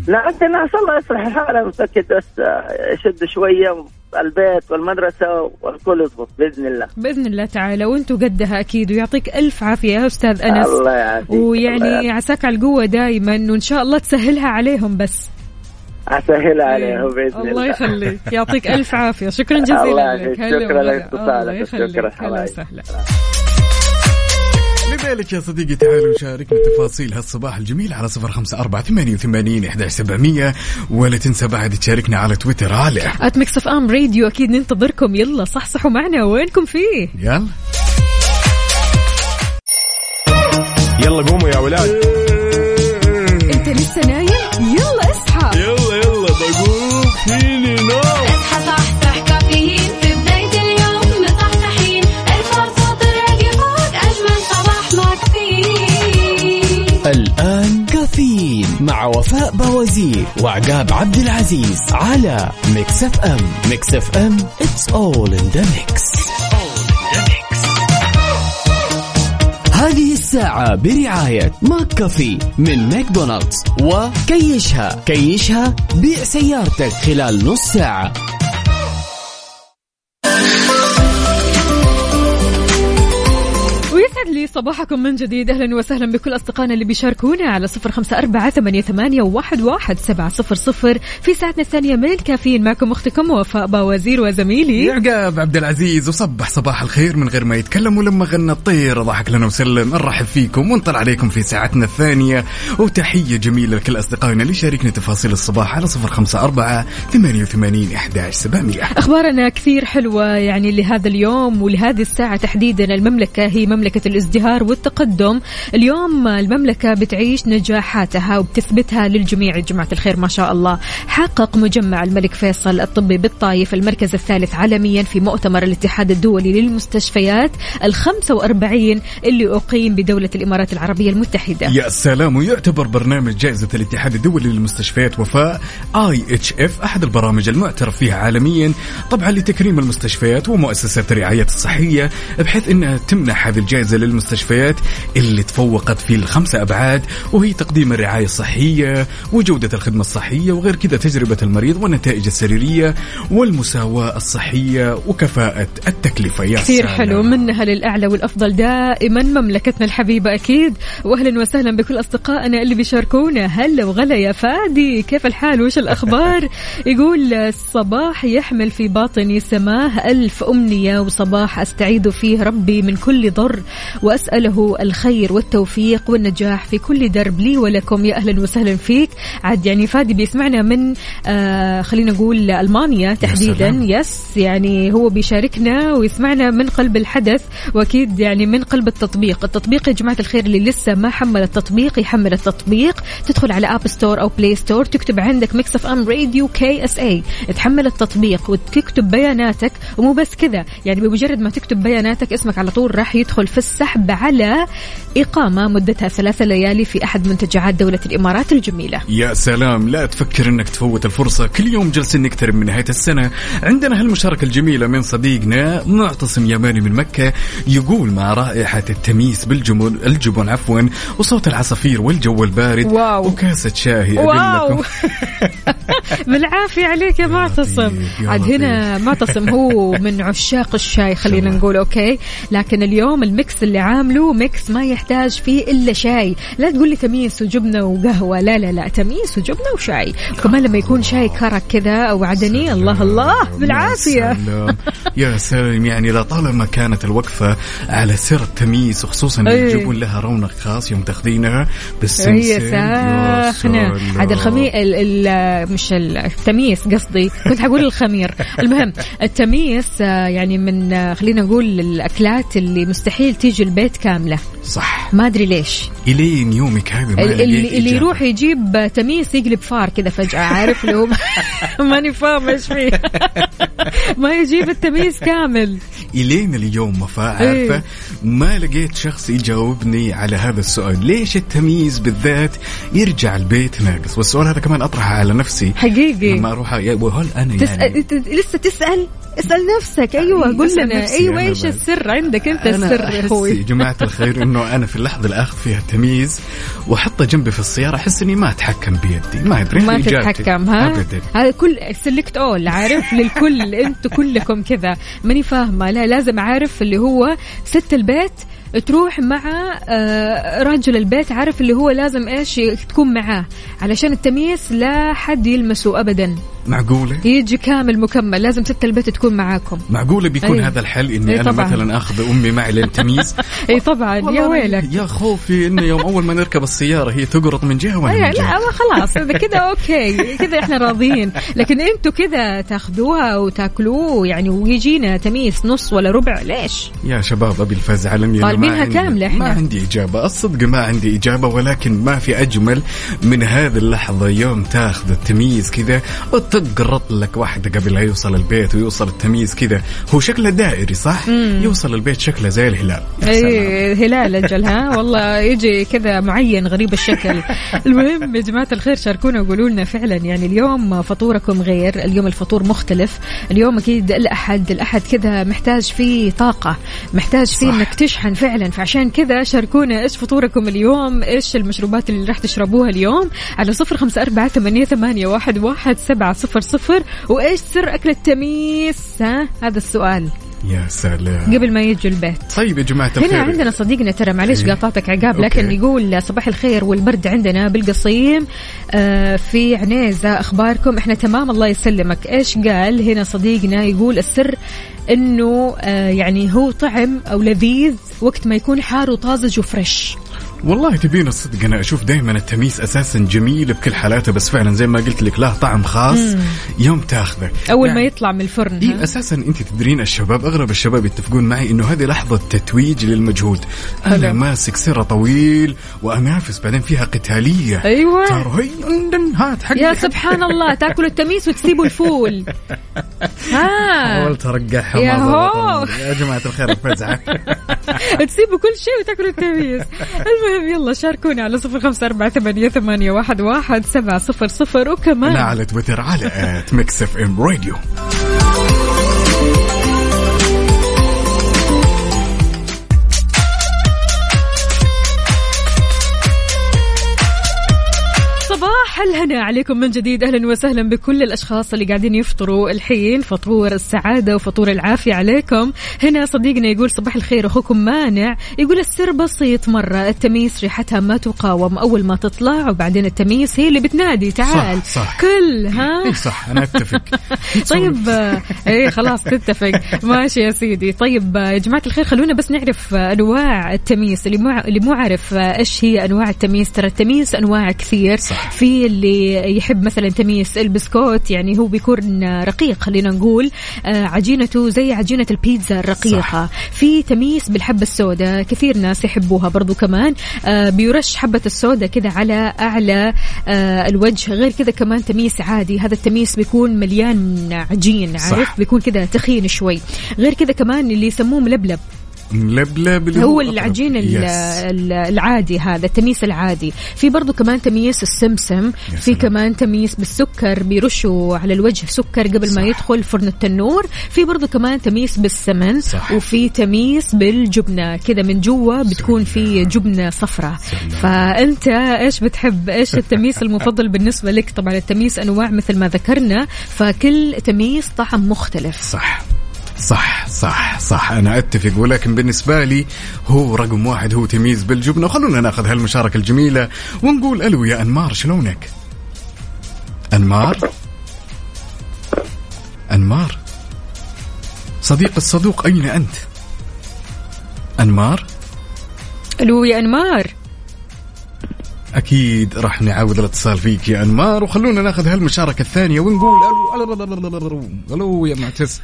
لكن عسى الله يصلح الحال متأكد بس آه، يشد شوية البيت والمدرسة والكل يضبط بإذن الله. بإذن الله تعالى. وأنتم قدها أكيد ويعطيك ألف عافية يا أستاذ أنس. الله يعافيك. ويعني. عساك على القوة دائما وإن شاء الله تسهلها عليهم بس. اسهلها عليهم بإذن الله الله. يخليك. يعطيك ألف عافية. شكرا الله جزيلا يعافيك. لك. هلا شكرا. لاتصالك. الله يخليك. شكرا. هلا الله وسهلا. لذلك يا صديقي تعالوا شاركنا تفاصيل هالصباح الجميل على صفر خمسة أربعة ثمانية وثمانين إحداش سبعمية. ولا تنسى بعد تشاركنا على تويتر. على at Mix FM Radio أكيد ننتظركم. يلا صحصحوا معنا. وينكم فيه؟ يلا. يلا قوموا يا ولاد. أنت لسه نايم؟ يلا يلا بقول فيني نو اصحى صحصح كافيين في بداية اليوم مصحصحين ارفع صوت الراديو فوق أجمل صباح مع كافيين الآن كافيين مع وفاء بوازير وعقاب عبد العزيز على Mix FM Mix FM it's all in the mix الساعة برعاية McCafé من ماكدونالدز. وكيشها كيشها بيع سيارتك خلال نص ساعة. لي صباحكم من جديد. أهلا وسهلا بكل أصدقائنا اللي بيشاركونا على صفر خمسة أربعة ثمانية, ثمانية واحد, واحد سبعة صفر صفر. في ساعتنا الثانية من كافيين معكم أختكم وفاء باوزير وزميلي. يعقاب عبد العزيز وصبح صباح الخير من غير ما يتكلم ولما غنى الطير. ضحك لنا وسلم نرحب فيكم ونطلع عليكم في ساعتنا الثانية. وتحية جميلة لكل أصدقائنا اللي شاركنا تفاصيل الصباح على صفر خمسة أربعة ثمانية وثمانين إحداش سبعمية. أخبارنا كثير حلوة يعني لهذا اليوم ولهذه الساعة تحديدا. المملكة هي مملكة الازدهار والتقدم. اليوم المملكة بتعيش نجاحاتها وبتثبتها للجميع. يا جماعة الخير ما شاء الله. حقق مجمع الملك فيصل الطبي بالطايف المركز الثالث عالميا في مؤتمر الاتحاد الدولي للمستشفيات ال 45 اللي أقيم بدولة الإمارات العربية المتحدة. يا سلام ويعتبر برنامج جائزة الاتحاد الدولي للمستشفيات وفاء IHF أحد البرامج المعترف فيها عالميا طبعا لتكريم المستشفيات ومؤسسات الرعاية الصحية بحيث إنها تمنح هذه الجائزة للمستشفيات. اللي تفوقت في الخمسة أبعاد وهي تقديم الرعاية الصحية وجودة الخدمة الصحية وغير كذا تجربة المريض والنتائج السريرية والمساواة الصحية وكفاءة التكلفة. يا كثير. حلو منها للأعلى والأفضل دائما مملكتنا الحبيبة أكيد. وأهلا وسهلا بكل أصدقائنا اللي بيشاركونا. هلا وغلا يا فادي كيف الحال؟ وش الأخبار؟ <laughs> يقول الصباح يحمل في باطني سماه ألف أمنية وصباح أستعيذ فيه ربي من كل ضر. وأسأله الخير والتوفيق والنجاح في كل درب لي ولكم. يا أهلا وسهلا فيك. عاد يعني فادي بيسمعنا من آه خلينا نقول ألمانيا تحديدا. yes يعني هو بيشاركنا ويسمعنا من قلب الحدث وأكيد يعني من قلب التطبيق. التطبيق يا جماعة الخير اللي لسه ما حمل التطبيق يحمل التطبيق. تدخل على App Store أو Play Store تكتب عندك Mix FM Radio KSA تحمل التطبيق وتكتب بياناتك. ومو بس كذا يعني بمجرد ما تكتب بياناتك اسمك على طول راح يدخل في السحب. على إقامة مدتها ثلاثة ليالي في أحد منتجعات دولة الإمارات الجميلة. يا سلام لا تفكر إنك تفوت الفرصة. كل يوم جالسين نقترب من نهاية السنة. عندنا هالمشاركة الجميلة من صديقنا معتصم يماني من مكة يقول مع رائحة التميس بالجبن الجبن عفوا وصوت العصافير والجو البارد واو. وكاسة شاهي واو. <laughs> بالعافية عليك يا معتصم. عاد هنا معتصم هو من عشاق الشاي خلينا. نقول okay؟ لكن اليوم ال mix اللي عامله mix ما يحتاج فيه إلا شاي. لا تقول لي تميس وجبنة وقهوة. لا لا لا تميس وجبنة وشاي. وكمان لما يكون شاي كرك كذا أو عدني الله الله بالعافية. يا سلام. يعني لطالما كانت الوقفة على سر التميس وخصوصا أي. الجبن لها رونق خاص يوم تاخذينها بالسمسم. هي يا ساخنة. عاد الخمير ال ال مش التميس قصدي. كنت حقول الخمير. <laughs> المهم التميس آه، يعني من آه، خلينا نقول الأكلات اللي مستحيل تيجي البيت كاملة. صح. ما أدري ليش. إلين يومك هذا اللي, اللي. يروح يجيب تميس يقلب فار كذا فجأة عارف هو <laughs> ماني فاهم إيش فيه. <laughs> ما يجيب التميس كامل. الين اليوم وفاء إيه. عارفه ما لقيت شخص يجاوبني على هذا السؤال. ليش التمييز بالذات يرجع البيت ناقص؟ والسؤال هذا كمان أطرحه على نفسي. حقيقي. لما أروح وهل أنا تسأل يعني لسه تسأل؟ اسأل نفسك. أيوه قول لنا. أيوه أنا إيش. السر؟ عندك أنت أنا السر يا أخوي. يا جماعة الخير إنه أنا في اللحظة اللي آخذ فيها التمييز وأحطه جنبي في السيارة أحس إني ما أتحكم بيدي. ما أدري ما. تتحكم ها؟ أبدا. هذا كل سلكت اول عارف؟ للكل أنتوا كلكم كذا. ماني فاهمة. لا لازم اعرف اللي هو ست البيت تروح مع آه، رجل البيت عارف اللي هو لازم إيش تكون معاه علشان التمييز لا حد يلمسه ابدا. معقولة؟ يجي كامل مكمل لازم ست البيت تكون معاكم. معقولة بيكون أي. هذا الحل إني أي أنا طبعاً. مثلا آخذ أمي معي للتمييز؟ <laughs> أي طبعا. يا ويلك. يا خوفي إنه يوم أول ما نركب السيارة هي تقرط من جهة وأنا أي من لا جهة. ما خلاص إذا <laughs> كذا أوكي. كذا إحنا راضيين. لكن أنتوا كذا تاخذوها وتاكلوه يعني ويجينا تميس نص ولا ربع ليش؟ يا شباب أبي أنا ما طالبينها كاملة إحنا. ما عندي إجابة. الصدق ما عندي إجابة ولكن ما في أجمل من هذه اللحظة يوم تاخذ التمييز كذا تقرط لك واحدة قبل لا يوصل البيت ويوصل التمييز كذا. هو شكله دائري صح؟ يوصل البيت شكله زي الهلال. اي هلال أجل ها؟ والله يجي كذا معين غريب الشكل. <laughs> المهم يا جماعة الخير شاركونا وقولوا لنا فعلا يعني اليوم فطوركم غير اليوم الفطور مختلف. اليوم أكيد الاحد الاحد كذا محتاج فيه طاقة محتاج فيه صح. إنك تشحن فعلا. فعشان كذا شاركونا إيش فطوركم اليوم إيش المشروبات اللي راح تشربوها اليوم. على صفر خمسة أربعة ثمانية, ثمانية واحد, واحد سبعة صفر صفر. وإيش سر أكل التميس؟ ها هذا السؤال. يا سلام. قبل ما يجوا البيت. طيب يا جماعة الخير. هنا عندنا صديقنا ترى معلش إيه. قاطعتك عقاب لكن. يقول صباح الخير والبرد عندنا بالقصيم. آه في عنيزة أخباركم؟ إحنا تمام الله يسلمك. إيش قال هنا صديقنا؟ يقول السر إنه آه يعني هو طعم أو لذيذ وقت ما يكون حار وطازج وفريش. والله تبين الصدق أنا أشوف دائما التميس أساسا جميل بكل حالاته بس فعلا زي ما قلت لك له طعم خاص يوم تاخذه. أول ما يعني يطلع من الفرن إي ها؟ أساسا أنت تدرين الشباب أغلب الشباب يتفقون معي إنه هذه لحظة تتويج للمجهود. أنا. ماسك سره طويل وانافس بعدين فيها قتالية. عندن هات حقي يا. سبحان الله تأكل التميس وتسيبوا الفول. <laughs> ها. حاولت أرقعها يا هو. يا جماعة الخير الفزعه <laughs> تسيبوا كل شيء وتاكلوا التميس المهم يلا شاركونا على صفر خمسة أربعة ثمانية, ثمانية واحد, واحد سبعة صفر صفر وكمان على تويتر على at Mix FM Radio الهنا عليكم من جديد؟ أهلا وسهلا بكل الأشخاص اللي قاعدين يفطروا الحين فطور السعادة وفطور العافية عليكم. هنا صديقنا يقول صباح الخير أخوكم مانع. يقول السر بسيط مرة التميس ريحتها ما تقاوم أول ما تطلع وبعدين التميس هي اللي بتنادي. تعال صح، صح. كل ها؟ اي صح أنا أتفق. <laughs> طيب إيه خلاص تتفق. ماشي يا سيدي. طيب يا جماعة الخير خلونا بس نعرف أنواع التمييز اللي مو اللي مو عارف إيش هي أنواع التمييز. ترى التمييز أنواع كثير. صح. في اللي يحب مثلا تمييز البسكوت يعني هو بيكون رقيق خلينا نقول. آه، عجينته زي عجينة البيتزا الرقيقة. صح. في تمييز بالحبة السوداء كثير ناس يحبوها برضو كمان. آه، بيرش حبة السوداء كذا على أعلى آه، الوجه. غير كذا كمان تمييز عادي. هذا التمييز بيكون مليان عجين صح. عارف بيكون كذا تخين شوي. غير كذا كمان اللي يسموه ملبلب. ملبلب اللي هو. العجين العادي هذا التمييز العادي. في برضو كمان تمييز السمسم في. كمان تمييز بالسكر بيرشوا على الوجه سكر قبل ما صح. يدخل فرن التنور. في برضو كمان تمييز بالسمن صح. وفي تمييز بالجبنة. كذا من جوا بتكون في جبنة صفراء. فأنت إيش بتحب؟ إيش التمييز المفضل بالنسبة لك؟ طبعا التمييز أنواع مثل ما ذكرنا فكل تمييز طعم مختلف. صح. صح صح صح. أنا أتفق ولكن بالنسبة لي هو رقم واحد هو تمييز بالجبنة. وخلونا ناخذ هالمشاركة الجميلة ونقول ألو يا أنمار شلونك؟ أنمار؟ أنمار؟ صديق الصدوق أين أنت؟ أنمار؟ ألو يا أنمار. أكيد راح نعاود الاتصال فيك يا انمار وخلونا ناخذ هالمشاركه الثانية ونقول ألو ألو يا معتز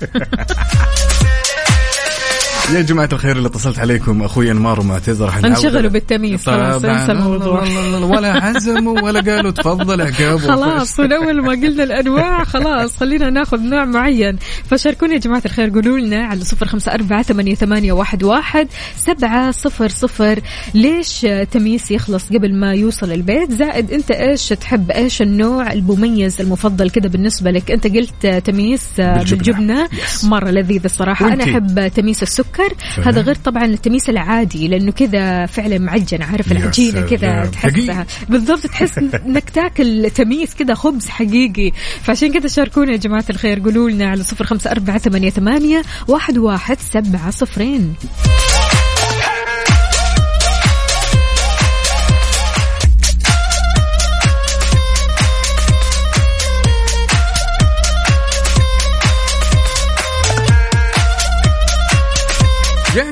يا جماعة الخير اللي اتصلت عليكم أخوي أنمار ومعتز راح انشغلوا بالتمييز خلاص. انسى الموضوع لا لا لا ولا عزموا ولا قالوا تفضل عقاب <laughs> خلاص من أول ما قلنا الأنواع خلاص خلينا ناخذ نوع معين. فشاركونا يا جماعة الخير قولوا لنا على صفر خمسة أربعة ثمانية, ثمانية واحد, واحد سبعة صفر صفر. ليش تمييز يخلص قبل ما يوصل البيت؟ زائد أنت إيش تحب؟ إيش النوع المميز المفضل كذا بالنسبة لك؟ أنت قلت تمييز بالجبنة. بالجبنة Yes. مرة لذيذ الصراحة. أنا؟ أحب تمييز السكر سلام. هذا غير طبعا التمييز العادي لأنه كذا فعلا معجن عارف العجينه كذا. تحسها. بالضبط تحس إنك تاكل تمييز كذا خبز حقيقي. فعشان كذا شاركونا يا جماعة الخير. قولوا لنا على صفر خمسة أربعة ثمانية, ثمانية واحد, واحد سبعة صفرين.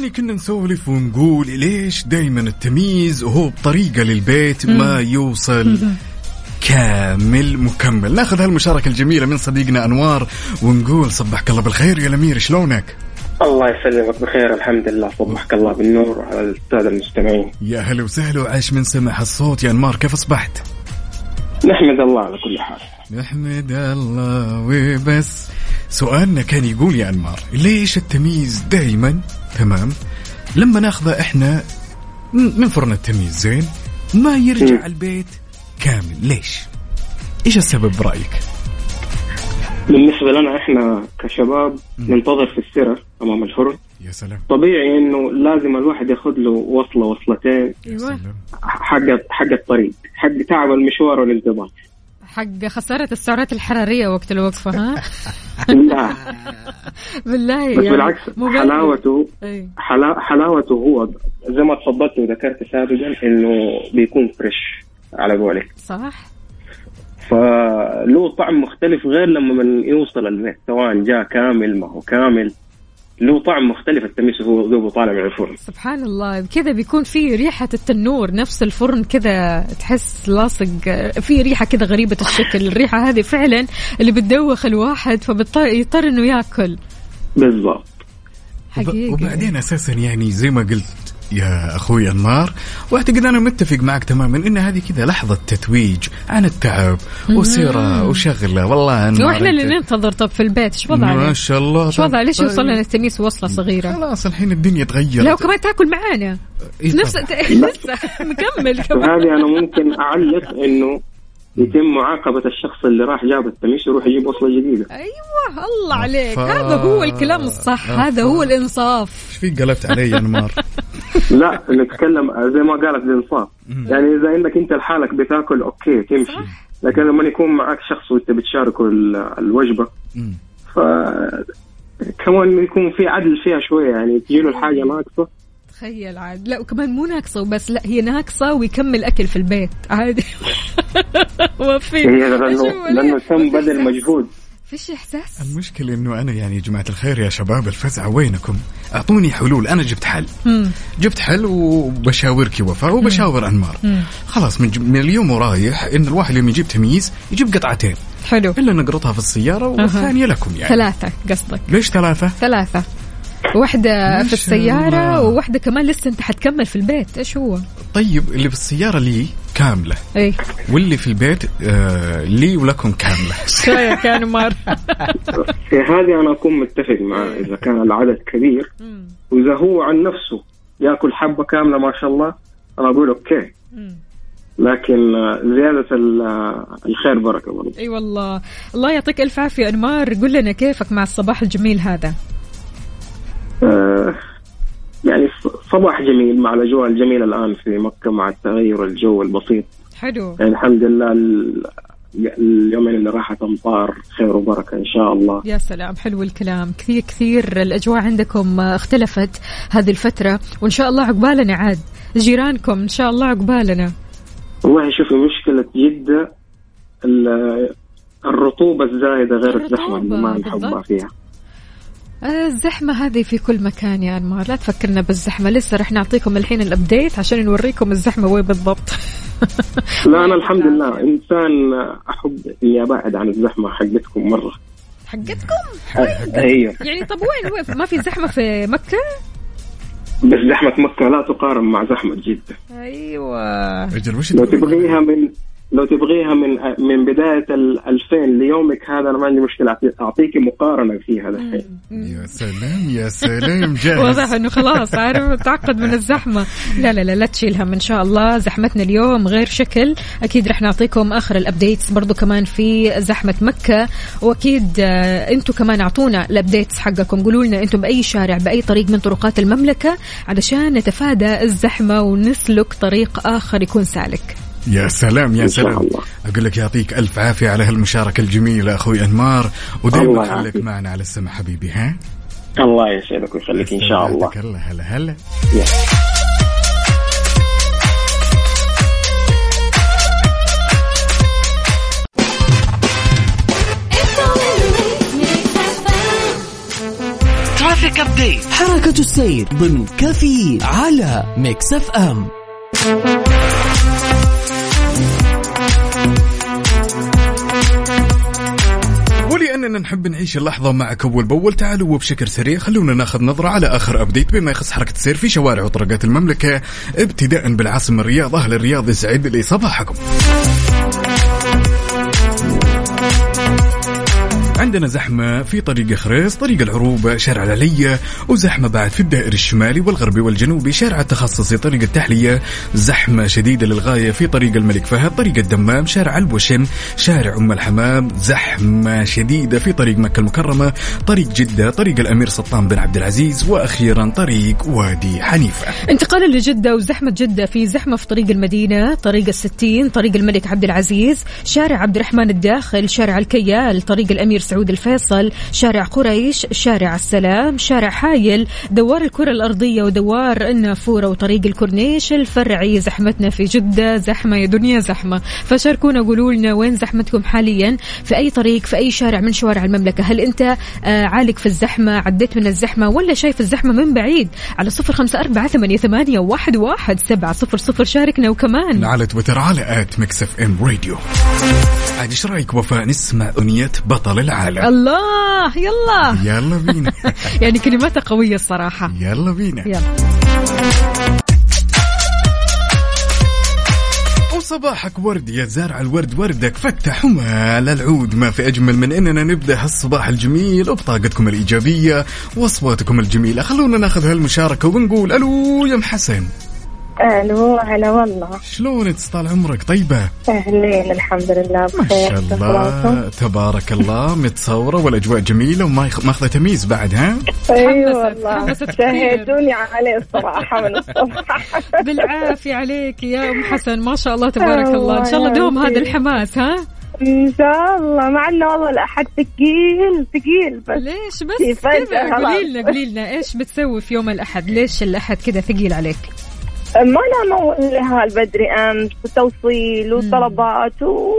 يعني كنا نسولف ونقول ليش دائما التمييز وهو بطريقة للبيت ما يوصل <laughs> كامل مكمل. ناخذ هالمشاركة الجميلة من صديقنا أنوار ونقول صبحك الله بالخير. يا الأمير شلونك؟ الله يسلمك بخير الحمد لله. صبحك الله بالنور على السادة المستمعين. يا هلا وسهلا وعاش من سمع الصوت يا أنمار كيف أصبحت؟ نحمد الله على كل حال. نحمد الله وبس. سؤالنا كان يقول يا انمار ليش التمييز دائما تمام. لما ناخذه إحنا من فرن التمييز زين؟ ما يرجع البيت كامل. ليش؟ إيش السبب برأيك؟ بالنسبة لنا إحنا كشباب ننتظر في السرة أمام الفرن. يا سلام. طبيعي إنه لازم الواحد ياخذ له وصلة وصلتين حق حق الطريق حق تعب المشوار والانتظار حق خسارة السعرات الحرارية وقت الوقفة ها؟ لا. <laughs> بالله بس يعني بالعكس بس- حلاوته إيه. حلا حلاوته هو زي ما تفضلت وذكرت سابقا إنه بيكون فريش على قولك. صح. فله طعم مختلف غير لما من يوصل البيت سواء جاء كامل ما هو كامل. له طعم مختلف التميس وهو دوبه طالع من الفرن. سبحان الله كذا بيكون في ريحة التنور نفس الفرن كذا تحس لاصق في ريحة كذا غريبة الشكل. الريحة هذه فعلا اللي بتدوخ الواحد فبيضطر إنه ياكل. بالضبط. حقيقي وبعدين أساسا يعني زي ما قلت يا أخوي انمار واعتقد أنا متفق معك تماما إن هذه كذا لحظة تتويج عن التعب وسيرة وشغلة والله انمار وإحنا اللي ننتظر طب في البيت إيش ما وضعنا؟ شاء الله إيش وضع ليش طيب. يوصل لنا التميس وصلة صغيرة؟ خلاص الحين الدنيا تغيرت لا وكمان تاكل معانا إيه نفس. <laughs> لسه مكمل كمان وهذه أنا ممكن أعلق إنه يتم معاقبة الشخص اللي راح جاب التميس يروح يجيب وصلة جديدة. أيوه الله عليك. ف- هذا هو الكلام الصح هذا هو الإنصاف. إيش في قلبت علي يا انمار <laughs> لا نتكلم زي ما قالت الإنصاف. يعني إذا انك أنت لحالك بتاكل أوكي تمشي. لكن لما يكون معك شخص وأنت بتشاركه ال- الوجبة مم. ف كمان يكون في عدل فيها شوية. يعني تجي له الحاجة ناقصة. تخيل عاد. لا وكمان مو ناقصة وبس. لا هي ناقصة ويكمل أكل في البيت. عادي <laughs> <laughs> ما في هي لأنه لأنه؟ تم بذل إحساس. مجهود. فيش إحساس؟ المشكلة إنه أنا يعني يا جماعة الخير يا شباب الفزعة وينكم؟ أعطوني حلول. أنا جبت حل. مم. جبت حل وبشاورك وفاء وبشاور أنمار. خلاص من, ج- من اليوم ورايح إن الواحد لما يجيب تمييز يجيب قطعتين. حلو. إلا نقرطها في السيارة والثانية لكم يعني. ثلاثة قصدك. ليش ثلاثة؟ ثلاثة. واحدة في السيارة الله. وواحدة كمان لسه أنت حتكمل في البيت. إيش هو؟ طيب اللي في السيارة لي كاملة. اي واللي في البيت آه لي ولكم كاملة. رايك يا أنمار؟ في هذه أنا أكون متفق معاه إذا كان العدد كبير. وإذا هو عن نفسه يأكل حبة كاملة ما شاء الله أنا أقول okay. لكن آه، زيادة ال- آه، الخير بركة برضه إي والله. الله يعطيك ألف عافية أنمار. قل لنا كيفك مع الصباح الجميل هذا. صباح جميل مع الأجواء الجميلة الآن في مكة مع التغير الجو البسيط. حلو. يعني الحمد لله ال- اليومين اللي راحت امطار خير وبركة إن شاء الله. يا سلام حلو الكلام. كثير كثير الأجواء عندكم اختلفت هذه الفترة وإن شاء الله عقبالنا عاد. جيرانكم إن شاء الله عقبالنا. والله شوفي مشكلة جدة ال- الرطوبة الزايدة غير الزحمه اللي ما نحبها. فيها. الزحمة هذه في كل مكان يا أنمار. لا تفكرنا بالزحمة. لسه رح نعطيكم الحين الأبديت عشان نوريكم الزحمة وين بالضبط. لا أنا الحمد لله إنسان أحب إني أبعد عن الزحمة حقتكم مرة. حقتكم؟ أيوه يعني طب وين وين؟ ما في زحمة في مكة؟ بس زحمة مكة لا تقارن مع زحمة جدة. أيوة. أجل وش لو؟ تبغيها من لو تبغيها من من بداية ال 2000 ليومك هذا أنا ما عندي مشكلة. اعطيك مقارنة فيها الحين. يا سلام يا سلام <laughs> جاهز. واضح إنه خلاص عارف تعقد من الزحمة. لا لا لا لا تشيل هم ان شاء الله. زحمتنا اليوم غير شكل. أكيد رح نعطيكم آخر ال updates برضو كمان في زحمة مكة. وأكيد آه، أنتم كمان أعطونا ال updates حقكم. قولوا لنا أنتم بأي شارع بأي طريق من طرقات المملكة علشان نتفادى الزحمة ونسلك طريق آخر يكون سالك. يا سلام يا سلام. الله. أقول لك يعطيك ألف عافية على هالمشاركة الجميلة أخوي أنمار. ودائما خليك. معنا على السمع حبيبي ها؟ الله يسعدك ويخليك إن شاء الله. هلا هلا. traffic update حركة السير ضمن كفي على Mix FM. ولاننا نحب نعيش اللحظة معك أول بأول. تعالوا وبشكل سريع خلونا ناخذ نظرة على آخر أبديت. بما يخص حركة السير في شوارع وطرقات المملكة ابتداء بالعاصمة الرياض أهل الرياض يسعد لي صباحكم عندنا زحمة في طريق خريص طريق العروبة شارع العلية وزحمة بعد في الدائري الشمالي والغربي والجنوبي شارع التخصصي طريق التحلية. زحمة شديدة للغاية في طريق الملك فهد طريق الدمام شارع البوشم شارع أم الحمام. زحمة شديدة في طريق مكة المكرمة طريق جدة طريق الأمير سلطان بن عبد العزيز وأخيرا طريق وادي حنيفة. انتقالا لجدة وزحمة جدة في زحمة في طريق المدينة طريق الستين طريق الملك عبد العزيز شارع عبد الرحمن الداخل شارع الكيال طريق الأمير سعود الفيصل شارع قريش شارع السلام شارع حايل دوار الكرة الأرضية ودوار النافورة وطريق الكورنيش الفرعي. زحمتنا في جدة زحمة يا دنيا زحمة. فشاركونا قولوا لنا وين زحمتكم حاليا؟ في أي طريق في أي شارع من شوارع المملكة؟ هل أنت آه، عالق في الزحمة عديت من الزحمة ولا شايف الزحمة من بعيد؟ على صفر خمسة أربعة ثمانية واحد, واحد سبعة صفر صفر. شاركنا وكمان. على تويتر على at Mix FM Radio. عاد إيش رأيك وفاء نسمع أغنية بطل العالم؟ الله يلا. يلا بينا. <laughs> يعني كلماتها قوية الصراحة. يلا بينا. يلا. وصباحك ورد يا زارع الورد وردك فتح ومال العود. ما في أجمل من إننا نبدأ هالصباح الجميل بطاقتكم الإيجابية وأصواتكم الجميلة. خلونا ناخذ هالمشاركة ونقول ألو يا ام حسن هلا والله. شلونك طال عمرك؟ طيبة؟ أهلين الحمد لله ما بخير شاء تفضلتم؟ الله تبارك الله متصورة والأجواء جميلة وما يخ- ماخذة تمييز بعد ها؟ اي تحمست- والله. شهدوني عليه الصراحة من الصبح. بالعافية عليك يا أم حسن. ما شاء الله تبارك الله. إن شاء الله دوم هذا. الحماس ها؟ إن شاء الله. مع إنه والله الاحد ثقيل ثقيل بس. ليش بس؟ كذا. قولي لنا قولي لنا إيش بتسوي في يوم الأحد؟ ليش الأحد كذا ثقيل عليك؟ ما أنا مول لها البدري امس وتوصيل وطلبات و...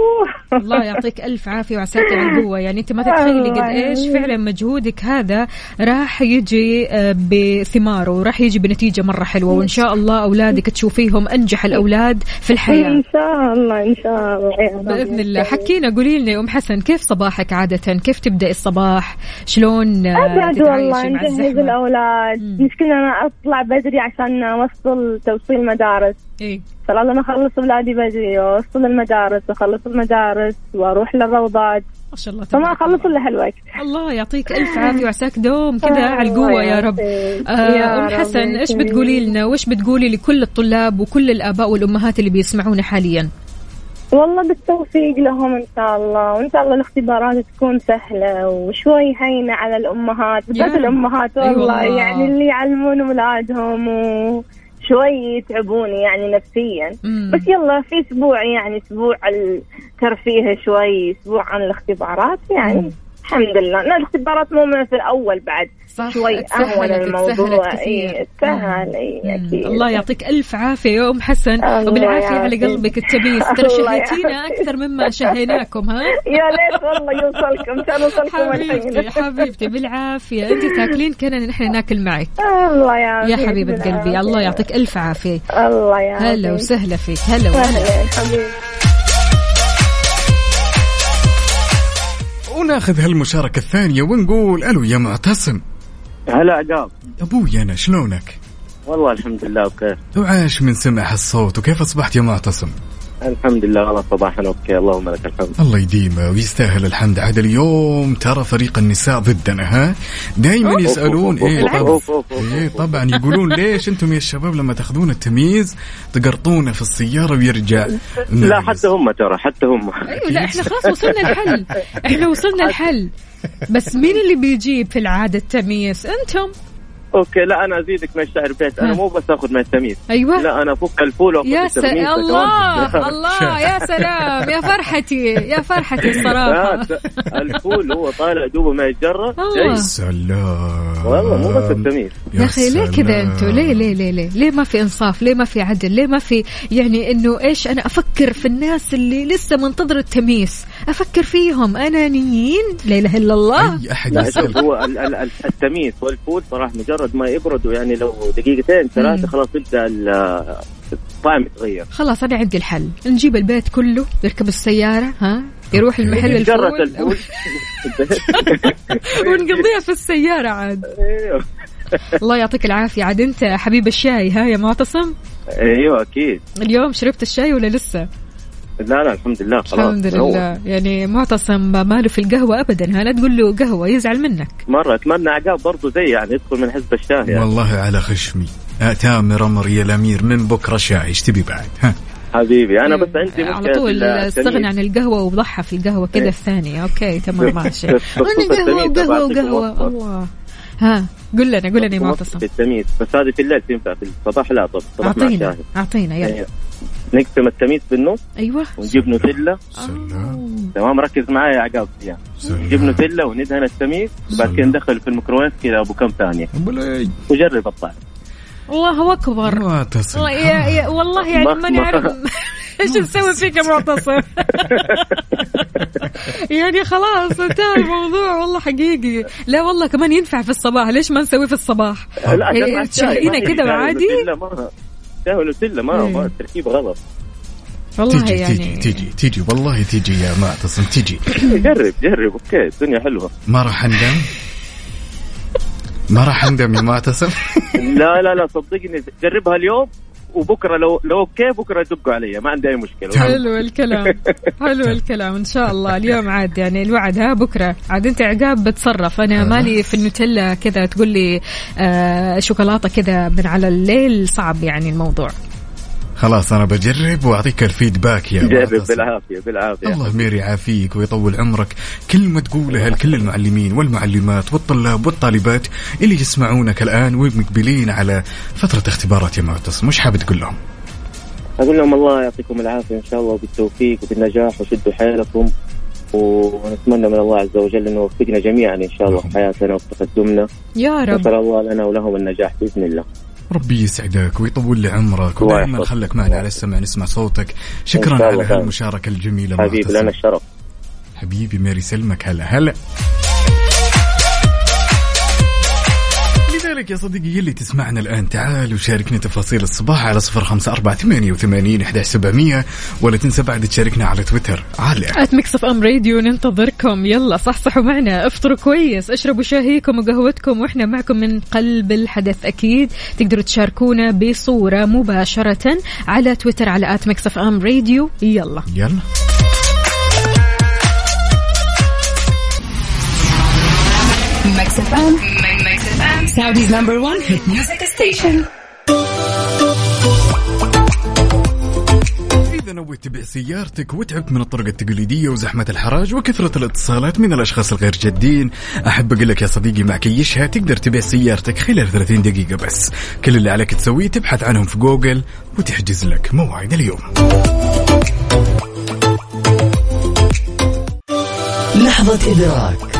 <laughs> الله يعطيك ألف عافية وعساك على القوة. يعني أنت ما تتخيلي قد إيش فعلا مجهودك هذا راح يجي آه، بثماره وراح يجي بنتيجة مرة حلوة. وإن شاء الله أولادك تشوفيهم أنجح الأولاد في الحياة. إن شاء الله إن شاء الله. بإذن الله. حكينا قولي لنا يا أم حسن كيف صباحك عادة؟ كيف تبدأ الصباح؟ شلون آه، ابعد والله نجهز الأولاد. مشكلة أنا أطلع بدري عشان أوصل توصيل مدارس إيه فلازم أخلص اولادي بدري واوصل المدارس واخلص المدارس وأروح للروضات ما شاء الله فما أخلص إلا هالوقت الله يعطيك ألف عافية وعساك دوم كذا على القوة يا رب. آه، رب حسن إيش يسلمك. بتقولي لنا وإيش بتقولي لكل الطلاب وكل الآباء والأمهات اللي بيسمعونا حاليا والله بالتوفيق لهم إن شاء الله وإن شاء الله الاختبارات تكون سهلة وشوي هينة على الأمهات بالذات. الأمهات والله والله. يعني اللي يعلمون اولادهم وشوي يتعبون يعني نفسيا. مم. بس يلا في أسبوع يعني أسبوع الترفيه شوي أسبوع عن الاختبارات يعني. الحمد لله. لا الاختبارات مو مثل الأول بعد صح شوي أهون الموضوع. اي سهل اي مم. أكيد. الله يعطيك ألف عافية يا أم حسن. الله وبالعافية على. قلبك التميس. <laughs> ترى شهيتينا. أكثر مما شهيناكم ها؟ <laughs> يا ليت والله يوصلكم كان وصلكم حبيبتي <laughs> حبيبتي بالعافية. أنت تاكلين كنا نحن ناكل معك. الله يعافيك يا حبيبة قلبي. الله يعطيك ألف عافية. الله يعافيك. هلا وسهلا فيك هلا وهلا أهلا حبيبي وناخذ هالمشاركة الثانية ونقول ألو يا معتصم. هلا عقاب. أبوي أنا شلونك؟ والله الحمد لله بخير. وعاش من سمع هالصوت وكيف أصبحت يا معتصم؟ الحمد لله والله صباحا أوكي اللهم لك الحمد. الله يديمه ويستاهل الحمد. عاد اليوم ترى فريق النساء ضدنا ها؟ دائما يسألون إيه طبعا أوف، أوف، أوف، إيه أوف. طبعا يقولون ليش أنتم يا الشباب لما تأخذون التمييز تقرطونه في السيارة ويرجع لا حتى هم ترى حتى هم. أيوة لا إحنا خلاص وصلنا الحل. إحنا وصلنا الحل. بس مين اللي بيجيب في العادة التميس؟ أنتم. okay لا أنا أزيدك من الشعر بيت. أنا. مو بس آخذ من التميس. أيوة. لا أنا أفك الفول وافك يا سلام. الله. الله <laughs> يا سلام. يا فرحتي يا فرحتي الصراحة. لا، الفول هو طالع دوبه ما يتجرى الله. جاي. سلام والله مو بس التميس. يا أخي ليه كذا. أنتوا؟ ليه ليه ليه ليه؟ ليه ما في إنصاف؟ ليه ما في عدل؟ ليه ما في يعني إنه إيش أنا أفكر في الناس اللي لسه منتظر التمييز؟ أفكر فيهم. انانيين لا إله إلا الله. أي أحد يسأل. هو ال- ال- ال- التمييز والفول صراحة مجرد ما يبردوا يعني لو دقيقتين ثلاثة خلاص يبدأ ال- الطعم يتغير. خلاص أنا عندي الحل. نجيب البيت كله يركب السيارة ها يروح. المحل الفول الفول <laughs> <laughs> ونقضيها في السيارة عاد. أيوه. الله يعطيك العافية. عاد أنت حبيب الشاي ها يا معتصم؟ أيوه أكيد. اليوم شربت الشاي ولا لسه؟ لا لا الحمد لله خلاص الحمد. لله. يعني معتصم ما له في القهوة أبدا ها؟ لا تقول له قهوة يزعل منك. مرة أتمنى عقاب برضو زي يعني يدخل من حزب الشاهي يعني. والله على خشمي. تامر أمر يا الأمير من بكرة شاي إيش تبي بعد ها؟ حبيبي أنا بس عندي على طول استغنى. عن القهوة وضحى في القهوة كذا إيه. الثانية. okay تمام <laughs> ماشي. وقهوة بعطيكم وقهوة وصفة. الله. ها قل لنا قل لنا يا معتصم. في التميس. بس هذه في الليل تنفع في الصباح لا طب الصباح شاهي أعطينا يلا. يعني نقسم التميس بالنص أيوه. ونجيب نوتيلا. سلام. تمام؟ ركز معايا يا عقاب. يعني نجيب نوتيلا وندهن التميس وبعد كده ندخل في الميكروويف كذا أبو كم ثانية. وجرب الطعم. الله أكبر. ما تصل والله يا يا والله يعني ما- ماني ما- عارف <laughs> إيش نسوي فيك يا معتصم. <laughs> يعني خلاص انتهى الموضوع. والله حقيقي. لا والله كمان ينفع في الصباح. ليش ما نسويه في الصباح؟ لا إيه، هي كده شاي عادي؟ ونوتيلا ما شاي ونوتيلا ما إيه. ما التركيب غلط. والله تيجي يعني. تيجي تيجي. تيجي والله تيجي يا معتصم تيجي. جرب جرب. أوكي الدنيا حلوة. ما راح أندم؟ ما راح أندم يا معتصم لا لا لا صدقني. جربها اليوم. وبكرة لو لو okay بكرة يدقوا علي ما عندي أي مشكلة. حلو الكلام <laughs> حلو الكلام إن شاء الله. اليوم عاد يعني الوعد ها بكرة. عاد أنت عقاب بتصرف. أنا مالي في النوتيلا كذا تقول لي آه شوكولاتة كذا من على الليل صعب يعني الموضوع. خلاص أنا بجرب وأعطيك ال feedback يا جرب معتصم بالعافية بالعافية. الله أمير يعافيك ويطول عمرك. كلمة تقولها لكل المعلمين والمعلمات والطلاب والطالبات اللي يسمعونك الآن ومقبلين على فترة اختبارات يا معتصم مش حابب تقول لهم؟ أقول لهم الله يعطيكم العافية إن شاء الله وبالتوفيق وبالنجاح وشدوا حيلكم ونتمنى من الله عز وجل إنه يوفقنا جميعا إن شاء الله في حياتنا وفي تقدمنا. يا رب. نسال الله لنا ولهم النجاح بإذن الله. ربي يسعدك ويطول لي عمرك ودائما. خلك معنا على السمع نسمع صوتك شكرا على. هالمشاركة الجميلة حبيبي. لنا الشرف حبيبي أمير يسلمك هلا هلا لذلك يا صديقي يلي تسمعنا الآن. تعال وشاركني تفاصيل الصباح على صفر خمسة أربعة ثمانية وثمانين إحدى سبعمية ولا تنسى بعد تشاركنا على تويتر. على FM Radio ننتظركم. يلا صحصحوا معنا. افطروا كويس اشربوا شاهيكم وقهوتكم وإحنا معكم من قلب الحدث أكيد. تقدروا تشاركونا بصورة مباشرة على تويتر على FM Radio يلا. يلا. Mix FM. Saudi's number one hit music station. إذا نويت تبيع سيارتك وتعبت من الطرق التقليدية وزحمة الحراج وكثرة الاتصالات من الأشخاص الغير جادين أحب أقول لك يا صديقي مع كيشها تقدر تبيع سيارتك خلال 30 دقيقة بس. كل اللي عليك تسويه تبحث عنهم في جوجل وتحجز لك موعد اليوم. لحظة إدراك.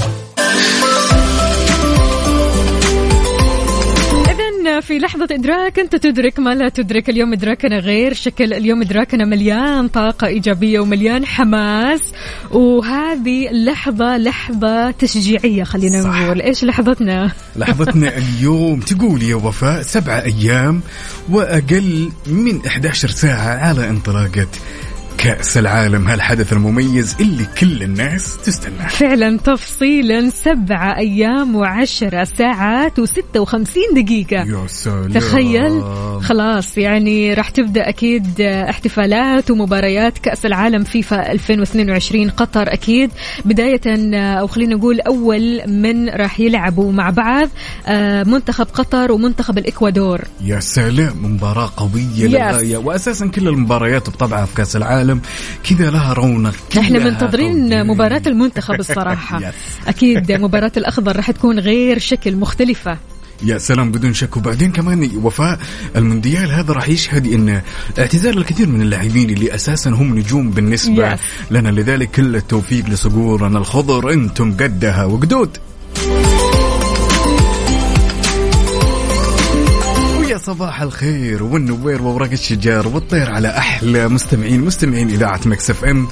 في لحظة إدراك أنت تدرك ما لا تدرك. اليوم إدراكنا غير شكل. اليوم إدراكنا مليان طاقة إيجابية ومليان حماس. وهذه اللحظة لحظة تشجيعية خلينا صح. نقول. إيش لحظتنا؟ لحظتنا <laughs> اليوم. تقول يا وفاء سبعة أيام وأقل من 11 ساعة على انطلاقة كأس العالم هالحدث المميز اللي كل الناس تستناه. فعلا تفصيلا سبعة أيام وعشرة ساعات وستة وخمسين دقيقة. يا سلام. تخيل. خلاص يعني راح تبدأ أكيد احتفالات ومباريات كأس العالم فيفا 2022 قطر أكيد. بداية أو خلينا نقول أول من راح يلعبوا مع بعض آه، منتخب قطر ومنتخب الإكوادور. يا سلام مباراة قوية للغاية. وأساسا كل المباريات بطبعها في كأس العالم. كذا لها رونق إحنا منتظرين. مباراة المنتخب <laughs> الصراحة. يس. أكيد مباراة الأخضر راح تكون غير شكل مختلفة. يا سلام بدون شك. وبعدين كمان وفاء المونديال هذا راح يشهد إن اعتزال الكثير من اللاعبين اللي أساسا هم نجوم بالنسبة Yes. لنا. لذلك كل التوفيق لصقورنا الخضر. أنتم قدها وقدود. صباح الخير والنوير وورق الشجار والطير على أحلى مستمعين مستمعين إذاعة Mix FM.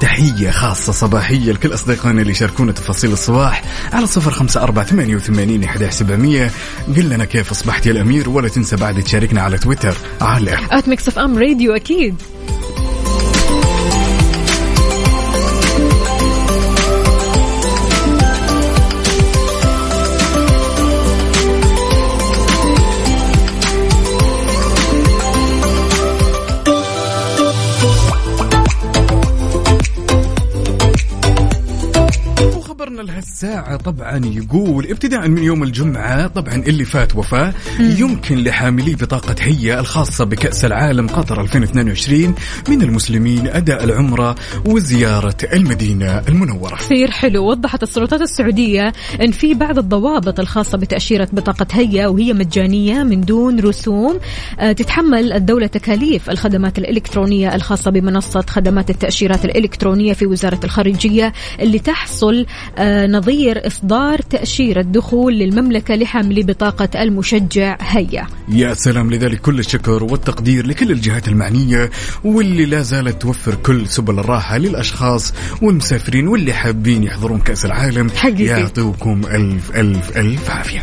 تحية خاصة صباحية لكل أصدقائنا اللي يشاركونا تفاصيل الصباح على صفر خمسة أربعة ثمانية وثمانين إحدى سبعمية. قل لنا كيف أصبحت يا الأمير ولا تنسى بعد تشاركنا على تويتر على at Mix FM Radio أكيد هالساعة طبعا يقول ابتداء من يوم الجمعة طبعا اللي فات وفاة يمكن لحاملي بطاقة هيا الخاصة بكأس العالم قطر 2022 من المسلمين أداء العمرة وزيارة المدينة المنورة. كثير حلو. وضحت السلطات السعودية أن في بعض الضوابط الخاصة بتأشيرة بطاقة هيا وهي مجانية من دون رسوم آه، تتحمل الدولة تكاليف الخدمات الإلكترونية الخاصة بمنصة خدمات التأشيرات الإلكترونية في وزارة الخارجية اللي تحصل آه، نظير إصدار تأشيرة دخول للمملكة لحاملي بطاقة المشجع. هيا. يا سلام لذلك كل الشكر والتقدير لكل الجهات المعنية واللي لا زالت توفر كل سبل الراحة للأشخاص والمسافرين واللي حابين يحضرون كأس العالم. حقيقي. يعطيكم ألف ألف ألف عافية.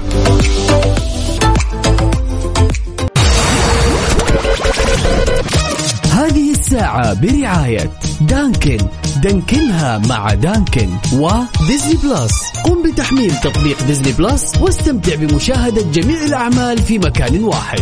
الساعة برعاية دانكن. دانكنها مع دانكن وديزني بلس. قم بتحميل تطبيق ديزني بلس واستمتع بمشاهدة جميع الأعمال في مكان واحد.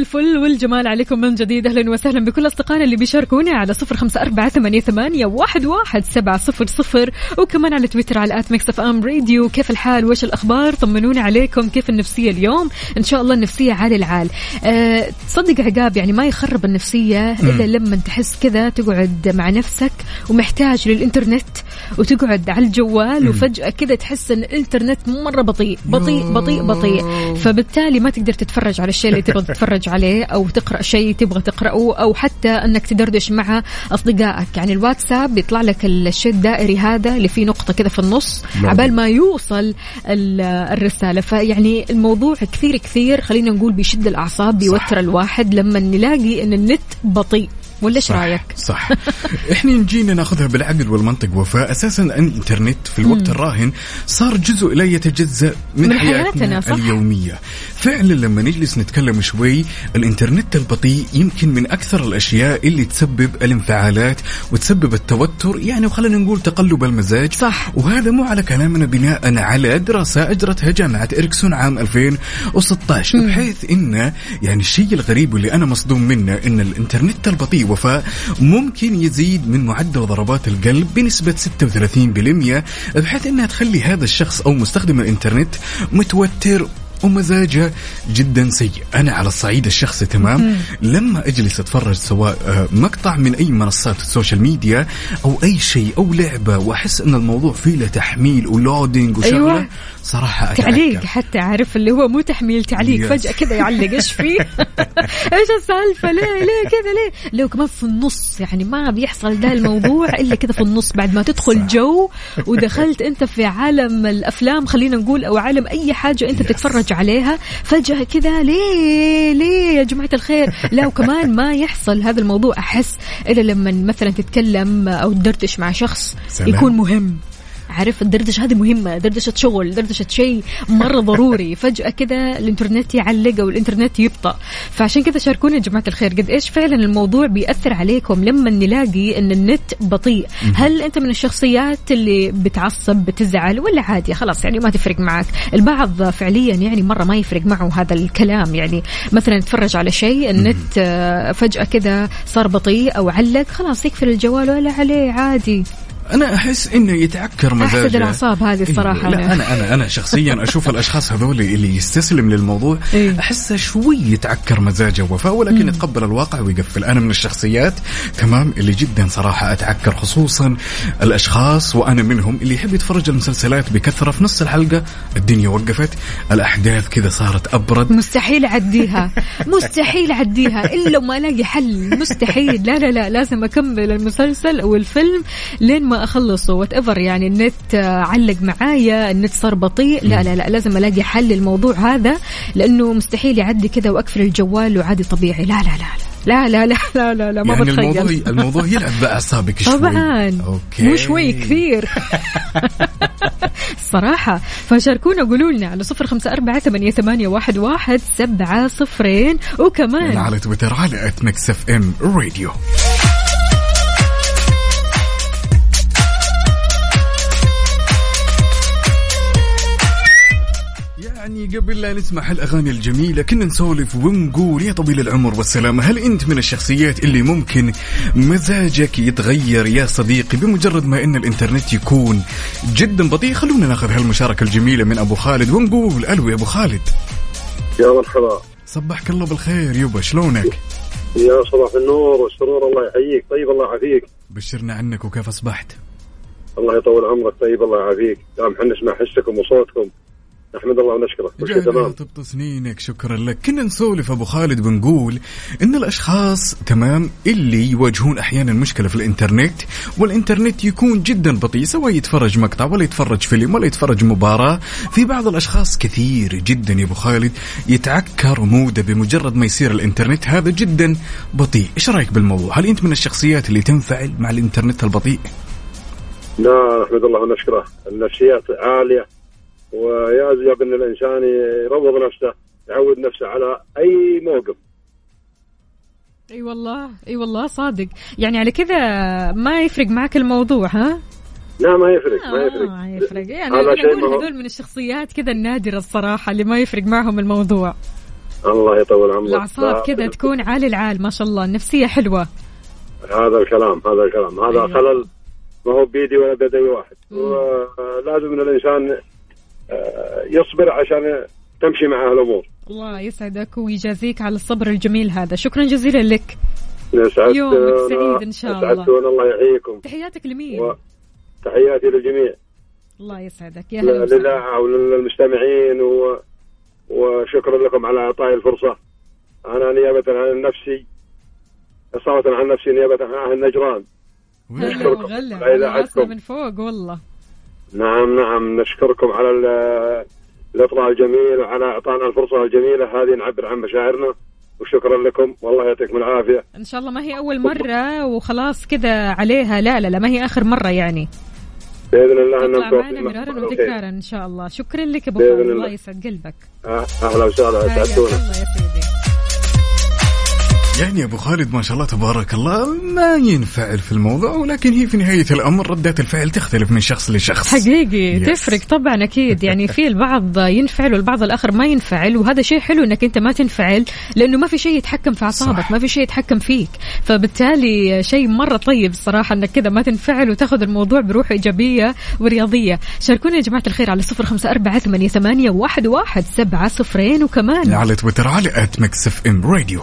الفل والجمال عليكم من جديد. أهلا وسهلا بكل أصدقائنا اللي بيشاركونا على صفر خمسة أربعة ثمانية, ثمانية واحد, واحد سبعة صفر صفر. وكمان على تويتر على at Mix FM Radio. كيف الحال؟ وش الأخبار؟ طمنونا عليكم. كيف النفسية اليوم؟ إن شاء الله النفسية عال العال. أه تصدق عقاب يعني ما يخرب النفسية إلا لما تحس كذا تقعد مع نفسك ومحتاج للإنترنت وتقعد على الجوال وفجأة كذا تحس إن الإنترنت مرة بطيء بطيء بطيء بطيء. فبالتالي ما تقدر تتفرج على الشيء اللي تبغى تتفرج عليه أو تقرأ شيء تبغى تقرأه أو حتى أنك تدردش مع أصدقائك. يعني الواتساب بيطلع لك الشيء الدائري هذا اللي فيه نقطة كذا في النص عبال ما يوصل ال- الرسالة. فيعني الموضوع كثير كثير خلينا نقول بيشد الأعصاب بيوتر الواحد لما نلاقي إن النت بطيء. ولا إيش رأيك؟ صح. <laughs> إحنا نجينا ناخذها بالعقل والمنطق وفاء. أساسا الإنترنت في الوقت الراهن صار جزء لا يتجزأ من, من حياتنا, حياتنا، صح. اليومية. فعلا لما نجلس نتكلم شوي الإنترنت البطيء يمكن من أكثر الأشياء اللي تسبب الانفعالات وتسبب التوتر. يعني وخلينا نقول تقلب المزاج. صح. وهذا مو على كلامنا بناء على دراسة أجرتها جامعة إريكسون عام 2016 بحيث انه يعني الشيء الغريب واللي أنا مصدوم منه إن الإنترنت البطيء وفاء ممكن يزيد من معدل ضربات القلب بنسبة 36% بحيث إنها تخلي هذا الشخص أو مستخدم الإنترنت متوتر ومزاجه جدا سيء. أنا على الصعيد الشخصي تمام؟ لما أجلس أتفرج سواء آه، مقطع من أي منصات ال social media أو أي شيء أو لعبة وأحس إن الموضوع فيه له تحميل و loading وشغلة أيوة. صراحة تعليق أتعكر. حتى عارف اللي هو مو تحميل تعليق. فجأة كذا يعلق إيش فيه؟ <laughs> إيش السالفة؟ ليه ليه كذا ليه؟ لو كمان في النص يعني ما بيحصل ده الموضوع إلا كذا في النص بعد ما تدخل جو ودخلت أنت في عالم الأفلام خلينا نقول أو عالم أي حاجة أنت Yes. تتفرج عليها فجأة كذا ليه ليه يا جماعة الخير؟ لا وكمان ما يحصل هذا الموضوع أحس الا لما مثلا تتكلم أو تدردش مع شخص سلام. يكون مهم عارف الدردشة هذه مهمة دردشة شغل دردشة شيء مرة ضروري. <laughs> فجأة كذا الإنترنت يعلق أو الإنترنت يبطأ. فعشان كذا شاركونا يا جماعة الخير. قد إيش فعلا الموضوع بيأثر عليكم لما نلاقي أن النت بطيء؟ هل أنت من الشخصيات اللي بتعصب بتزعل ولا عادي؟ خلاص يعني ما تفرق معك. البعض فعليا يعني مرة ما يفرق معه هذا الكلام. يعني مثلا يتفرج على شيء النت فجأة كذا صار بطيء أو علق خلاص يقفل الجوال ولا عليه عادي. أنا أحس إنه يتعكر مزاجه. أحسد الأعصاب هذه الصراحة. إيه، لا أنا. أنا أنا أنا شخصيا أشوف الأشخاص هذول اللي يستسلم للموضوع إيه. أحسه شوي يتعكر مزاجه وفاء ولكن يتقبل الواقع ويقفل. أنا من الشخصيات تمام اللي جدا صراحة أتعكر خصوصا الأشخاص وأنا منهم اللي يحب يتفرج المسلسلات بكثرة. في نص الحلقة الدنيا وقفت الأحداث كذا صارت أبرد. مستحيل أعديها. مستحيل أعديها. إلا وما ألاقي حل. مستحيل. لا لا لا لازم أكمل المسلسل أو الفيلم لين ما اخلصه whatever يعني النت علق معايا النت صار بطيء لا لا لا لازم الاقي حل للموضوع هذا لأنه مستحيل يعدي كذا واقفل الجوال وعادي طبيعي لا لا لا, لا. لا لا لا لا لا, لا ما يعني بتخيل الموضوع الموضوع يلعب باعصابك شوي طبعا okay. مو شوي كثير صراحة فشاركونا قولوا لنا على صفر خمسة أربعة ثمانية, ثمانية واحد, واحد سبعة صفرين وكمان على تويتر على at Mix FM Radio يعني قبل لا نسمع هالأغاني الجميلة كنا نسولف ونقول يا طويل العمر والسلامة هل أنت من الشخصيات اللي ممكن مزاجك يتغير يا صديقي بمجرد ما إن الإنترنت يكون جدا بطيء؟ خلونا ناخذ هالمشاركة الجميلة من أبو خالد ونقول ألو يا أبو خالد. يا مرحبا. صبحك الله بالخير يبا شلونك؟ يا صباح النور والسرور الله يحييك. طيب الله يعافيك. بشرنا عنك وكيف أصبحت؟ الله يطول عمرك. طيب الله يعافيك. دام إحنا نسمع حسكم وصوتكم. نحمد الله ونشكره. كل شيء تمام. طبط سنينك شكرا لك. كنا نسولف أبو خالد بنقول إن الأشخاص تمام اللي يواجهون أحيانا مشكلة في الإنترنت والإنترنت يكون جدا بطيء سواء يتفرج مقطع ولا يتفرج فيلم ولا يتفرج مباراة. في بعض الأشخاص كثير جدا يا أبو خالد يتعكر موده بمجرد ما يصير الإنترنت. هذا جدا بطيء. إيش رأيك بالموضوع؟ هل أنت من الشخصيات اللي تنفعل مع الإنترنت البطيء؟ لا نحمد الله ونشكره. النفسيات عالية. ويجب ان الإنسان يروض نفسه يعود نفسه على أي موقف. أي والله أي والله صادق. يعني على كذا ما يفرق معك الموضوع ها؟ لا ما يفرق ما يفرق. آه، ما يفرق. يعني هذا شيء أقول هذول من الشخصيات كذا النادرة الصراحة اللي ما يفرق معهم الموضوع. الله يطول عمرك. الأعصاب لا، كذا تكون عالي العال ما شاء الله. النفسية حلوة. هذا الكلام هذا الكلام. هذا أيوة. خلل ما هو بيدي ولا بيد اي واحد ولازم ان الإنسان آه، يصبر عشان تمشي معه الأمور الله يسعدك ويجازيك على الصبر الجميل هذا. شكرا جزيلا لك. يومك سعيد إن شاء الله. سعدتونا الله يحييكم. تحياتك لمين؟ وتحياتي للجميع. الله يسعدك. يا هلا وسهلا. للاذاعه وللمستمعين و... وشكرا لكم على اعطائي الفرصة. أنا نيابة عن نفسي صوتا عن نفسي نيابة عن أهل نجران. هلا وغلا. من فوق والله. نعم نعم. نشكركم على ال- الإطلاع الجميل وعلى اعطائنا الفرصة الجميلة هذه نعبر عن مشاعرنا. وشكرا لكم. والله يعطيكم العافية. إن شاء الله ما هي أول مرة وخلاص كذا عليها. لا لا لا ما هي آخر مرة يعني. بإذن الله نكون معنا مرارا. وتكرارا إن شاء الله. شكرا لك أبو الله. يسعد قلبك. أه- أهلا وسهلا. حياك سعدتونا الله يا سيدي. يعني أبو خالد ما شاء الله تبارك الله. ما ينفعل في الموضوع ولكن هي في نهاية الأمر ردات الفعل تختلف من شخص لشخص. حقيقي Yes. تفرق طبعا أكيد. يعني في البعض ينفعل والبعض الآخر ما ينفعل وهذا شيء حلو إنك أنت ما تنفعل لأنه ما في شيء يتحكم في أعصابك. ما في شيء يتحكم فيك. فبالتالي شيء مرة طيب الصراحه إنك كذا ما تنفعل وتأخذ الموضوع بروح إيجابية ورياضية. شاركونا يا جماعة الخير على صفر خمسة أربعة ثمانية, ثمانية واحد, واحد سبعة صفرين وكمان. على تويتر على at Mix FM Radio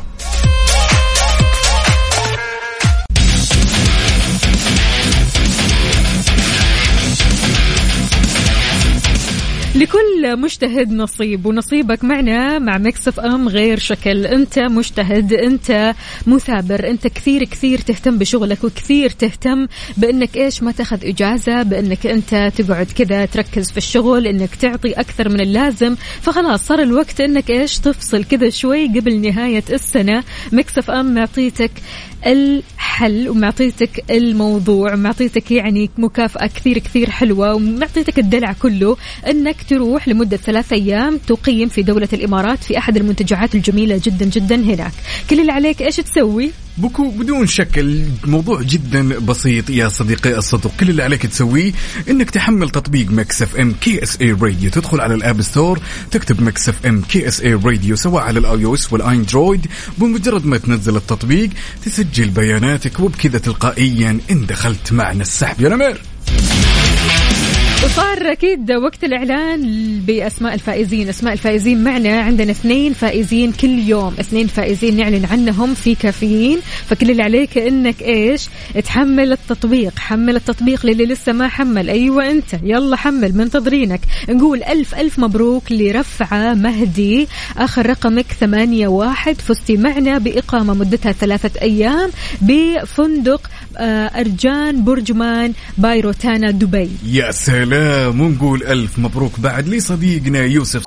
لكل مجتهد نصيب ونصيبك معنا مع Mix FM غير شكل. انت مجتهد انت مثابر انت كثير كثير تهتم بشغلك وكثير تهتم بانك إيش ما تاخذ اجازة بانك انت تقعد كذا تركز في الشغل انك تعطي أكثر من اللازم. فخلاص صار الوقت انك إيش تفصل كذا شوي قبل نهاية السنة. Mix FM معطيتك الحل ومعطيتك الموضوع ومعطيتك يعني مكافأة كثير كثير حلوة ومعطيتك الدلع كله إنك تروح لمدة ثلاثة أيام تقيم في دولة الإمارات في أحد المنتجعات الجميلة جدا جدا هناك. كل اللي عليك إيش تسوي؟ بدون شك الموضوع جدا بسيط يا صديقي الصدوق. كل اللي عليك تسويه إنك تحمل تطبيق Mix FM KSA Radio. تدخل على ال App Store تكتب Mix FM KSA Radio سواء على ال iOS وال Android. بمجرد ما تنزل التطبيق تسجل بياناتك وبكذا تلقائيا إن دخلت معنا السحب. يا نمر وصار أكيد وقت الإعلان بأسماء الفائزين، أسماء الفائزين معنا عندنا اثنين فائزين كل يوم، اثنين فائزين نعلن عنهم في كافيين، فكل اللي عليك إنك إيش؟ تحمل التطبيق، حمل التطبيق للي لسه ما حمل، أيوه أنت، يلا حمل منتظرينك، نقول ألف ألف مبروك لرفعة مهدي، آخر رقمك ثمانية واحد، فزتي معنا بإقامة مدتها ثلاثة أيام بفندق آه، أرجان برجمان بايروتانا دبي. يا سلام. ونقول ألف مبروك بعد لصديقنا يوسف.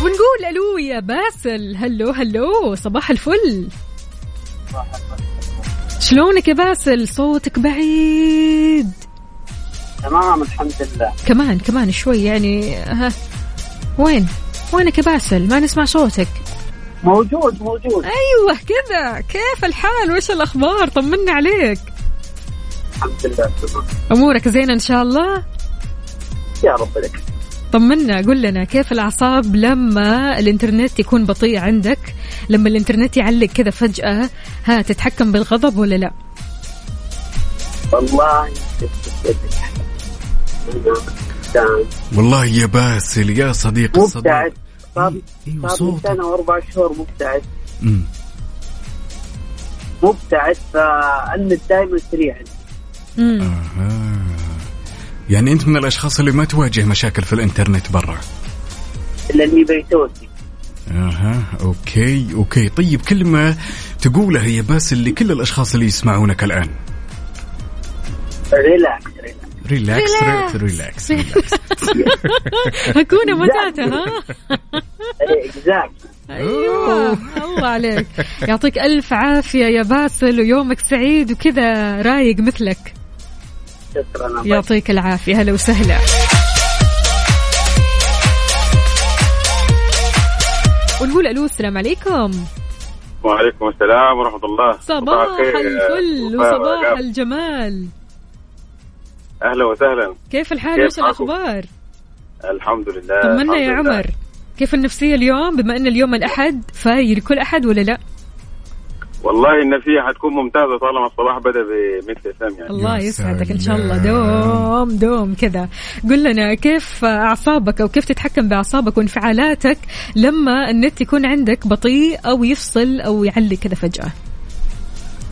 ونقول ألو يا باسل. هلو هلو صباح الفل. شلونك يا باسل؟ صوتك بعيد. تمام الحمد لله. كمان كمان شوي يعني ها وين؟ وينك يا باسل؟ ما نسمع صوتك. موجود موجود. أيوه كذا كيف الحال؟ وش الأخبار؟ طمنا عليك. الحمد لله تمام أمورك زينة إن شاء الله؟ يا رب لك. طمنا. قل لنا كيف الأعصاب لما الإنترنت يكون بطيء عندك؟ لما الإنترنت يعلق كذا فجأة ها تتحكم بالغضب ولا لا؟ والله والله يا باسل يا صديق الصديق مبتعد صار أيوه صوتك سنه واربع شهور مبتعد. مم. مبتعد فالنت دائما سريع. مم. آه. يعني أنت من الأشخاص اللي ما تواجه مشاكل في الإنترنت برا؟ إلا إني بيتوتي أها أوكي أوكي. طيب كلمه تقولها يا باسل لكل الأشخاص اللي يسمعونك الآن. ريلاكس. ريلاكس ريلاكس ريلاكس. هكونا متاتا ها Exact أيوه الله عليك. يعطيك ألف عافية يا باسل ويومك سعيد وكذا رايق مثلك. شكرا يعطيك العافية هلا وسهلا. ونقول ألو السلام عليكم. وعليكم السلام ورحمة الله. صباح الفل وصباح. الجمال. أهلا وسهلا. كيف الحال؟ وش؟ الأخبار؟ الحمد لله طمنا يا لله. عمر. كيف النفسية اليوم؟ بما أن اليوم الأحد فاير كل أحد ولا لا؟ والله النفسية حتكون ممتازة طالما الصباح بدأ ب Mix FM يعني. الله يسعدك إن شاء الله. دوم دوم كذا. قل لنا كيف أعصابك أو كيف تتحكم بأعصابك وانفعالاتك لما النت يكون عندك بطيء أو يفصل أو يعلق كذا فجأة؟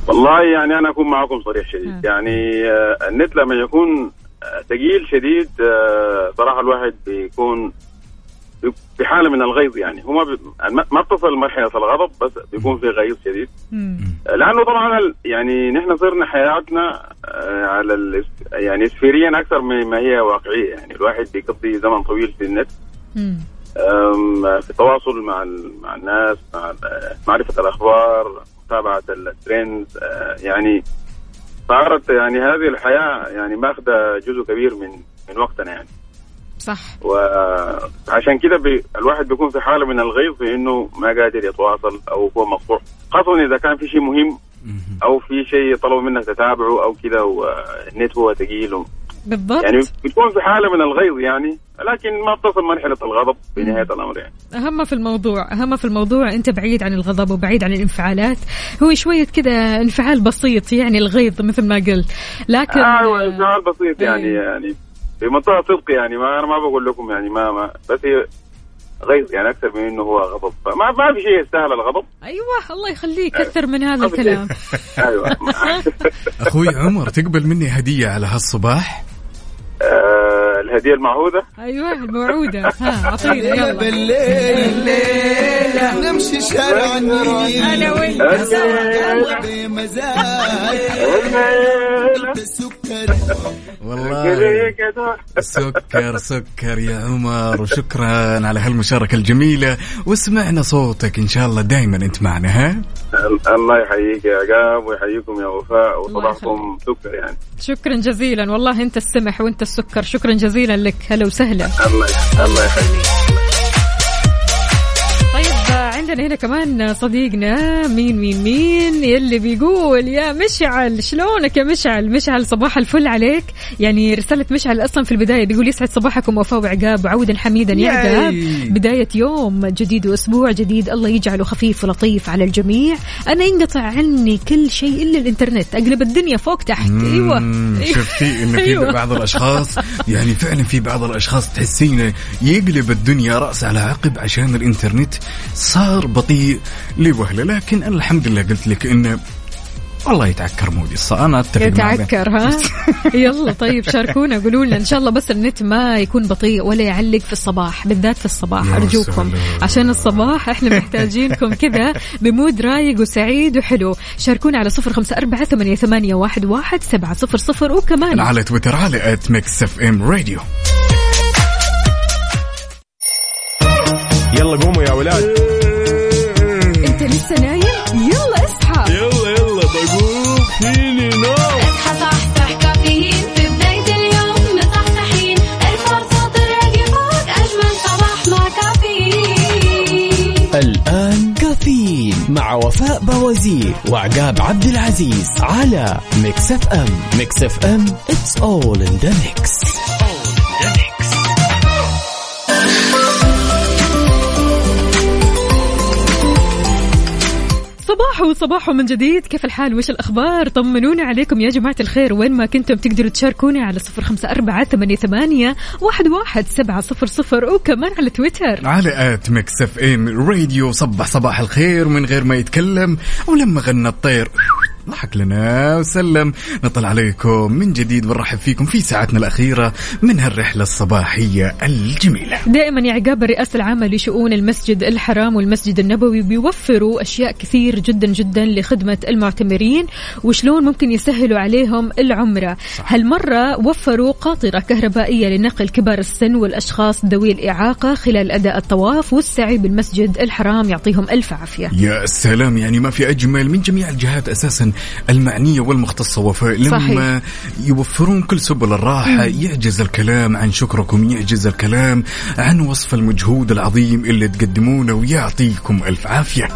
والله يعني أنا أكون معكم صريح شديد. آه. يعني آه، النت لما يكون آه، ثقيل شديد آه، صراحة الواحد بيكون في حالة من الغيظ يعني. هو ما بي- ما- ما بتصل مرحلة الغضب بس بيكون في غيظ شديد. لأنه طبعا يعني نحن صرنا حياتنا آه، على ال يعني سفيريا أكثر من ما هي واقعية يعني. الواحد بيقضي زمن طويل في النت. في التواصل مع مع الناس مع معرفة الأخبار متابعه الترند آه، يعني صارت يعني هذه الحياة يعني ماخذه جزء كبير من من وقتنا يعني. صح. وعشان كده بي الواحد بيكون في حالة من الغيظ في إنه ما قادر يتواصل أو هو مقطوع خاصة إذا كان في شيء مهم أو في شيء طلبوا منك تتابعه أو كذا والنت هو ثقيل بالضبط. يعني بتكون في حالة من الغيظ يعني لكن ما بتصل مرحلة الغضب في نهاية الأمر يعني. أهم في الموضوع أهم في الموضوع أنت بعيد عن الغضب وبعيد عن الانفعالات. هو شوية كذا انفعال بسيط يعني الغيظ مثل ما قلت. لكن أيوه انفعال بسيط يعني إيه. يعني في منطقة صدق يعني ما أنا ما بقول لكم يعني ما ما بس هي غيظ يعني أكثر من إنه هو غضب. فما ما في شيء يستاهل الغضب. أيوة الله يخليك كثر من هذا الكلام. أيوه. <laughs> <laughs> أخوي عمر تقبل مني هدية على هالصباح؟ آه، الهدية المعهودة. أيوة الموعودة. ها أعطينا يلا. نمشي شارع النيل. أنا وين؟ والله. سكر سكر يا عمر وشكرا على هالمشاركة الجميلة. وسمعنا صوتك إن شاء الله دائما أنت معنا ها؟ الله يحييك يا عقاب ويحييكم يا وفاء وصباحكم سكر يعني. شكرا جزيلا. والله أنت السمح وأنت السكر. شكرا جزيلا لك. هلا وسهلا. الله الله يحييك عندنا هنا كمان صديقنا مين مين مين يلي بيقول يا مشعل شلونك يا مشعل مشعل صباح الفل عليك يعني رسالة مشعل أصلا في البداية بيقول يسعد صباحكم وفاء وعقاب وعودا حميدا يا. عقاب بداية يوم جديد وأسبوع جديد الله يجعله خفيف ولطيف على الجميع أنا ينقطع عني كل شيء إلا الإنترنت أقلب الدنيا فوق تحت أيوة أيوة. شفتي إن <laughs> في أيوة. بعض الأشخاص يعني فعلا في بعض الأشخاص تحسينه يقلب الدنيا رأس على عقب عشان الإنترنت صار بطيء لوهلة لكن أنا الحمد لله قلت لك انه والله يتعكر مودي أنا أتفق يتعكر ها؟ <laughs> يلا طيب شاركونا قولوا لنا إن شاء الله بس النت ما يكون بطيء ولا يعلق في الصباح بالذات في الصباح أرجوكم. عشان الصباح إحنا محتاجينكم كذا ب mood رايق وسعيد وحلو. شاركونا على صفر خمسة أربعة ثمانية, ثمانية واحد, واحد سبعة صفر صفر وكمان على تويتر على at Mix FM Radio يلا قوموا يا ولاد. يلا يلا بقوم فيني نوم. اصحى صحصح كافيين. في بداية اليوم مصحصحين. الفرصة الراديو فوق أجمل صباح مع كافيين. الآن كافيين مع وفاء باوزير وعقاب عبد العزيز على Mix FM. Mix FM it's all in the mix. صباح صباح من جديد. كيف الحال؟ وش الأخبار؟ طمنونا عليكم يا جماعة الخير. وين ما كنتم تقدروا تشاركوني على صفر خمسة أربعة ثمانية, ثمانية واحد, واحد سبعة صفر صفر وكمان على تويتر. على at Mix FM Radio صباح صباح الخير من غير ما يتكلم ولما غنى الطير. ضحك لنا. وسلم. نطلع عليكم من جديد ونرحب فيكم في ساعتنا الأخيرة من هالرحلة الصباحية الجميلة. دائما يا عقاب الرئاسة العامة لشؤون المسجد الحرام والمسجد النبوي بيوفروا أشياء كثير جدا جدا لخدمة المعتمرين وشلون ممكن يسهلوا عليهم العمرة. هالمرة وفروا قاطرة كهربائية لنقل كبار السن والأشخاص ذوي الإعاقة خلال أداء الطواف والسعي بالمسجد الحرام يعطيهم ألف عافية. يا سلام. يعني ما في أجمل من جميع الجهات أساسا المعنية والمختصة وفاء لما صحيح. يوفرون كل سبل الراحة يعجز الكلام عن شكركم يعجز الكلام عن وصف المجهود العظيم اللي تقدمونه ويعطيكم ألف عافية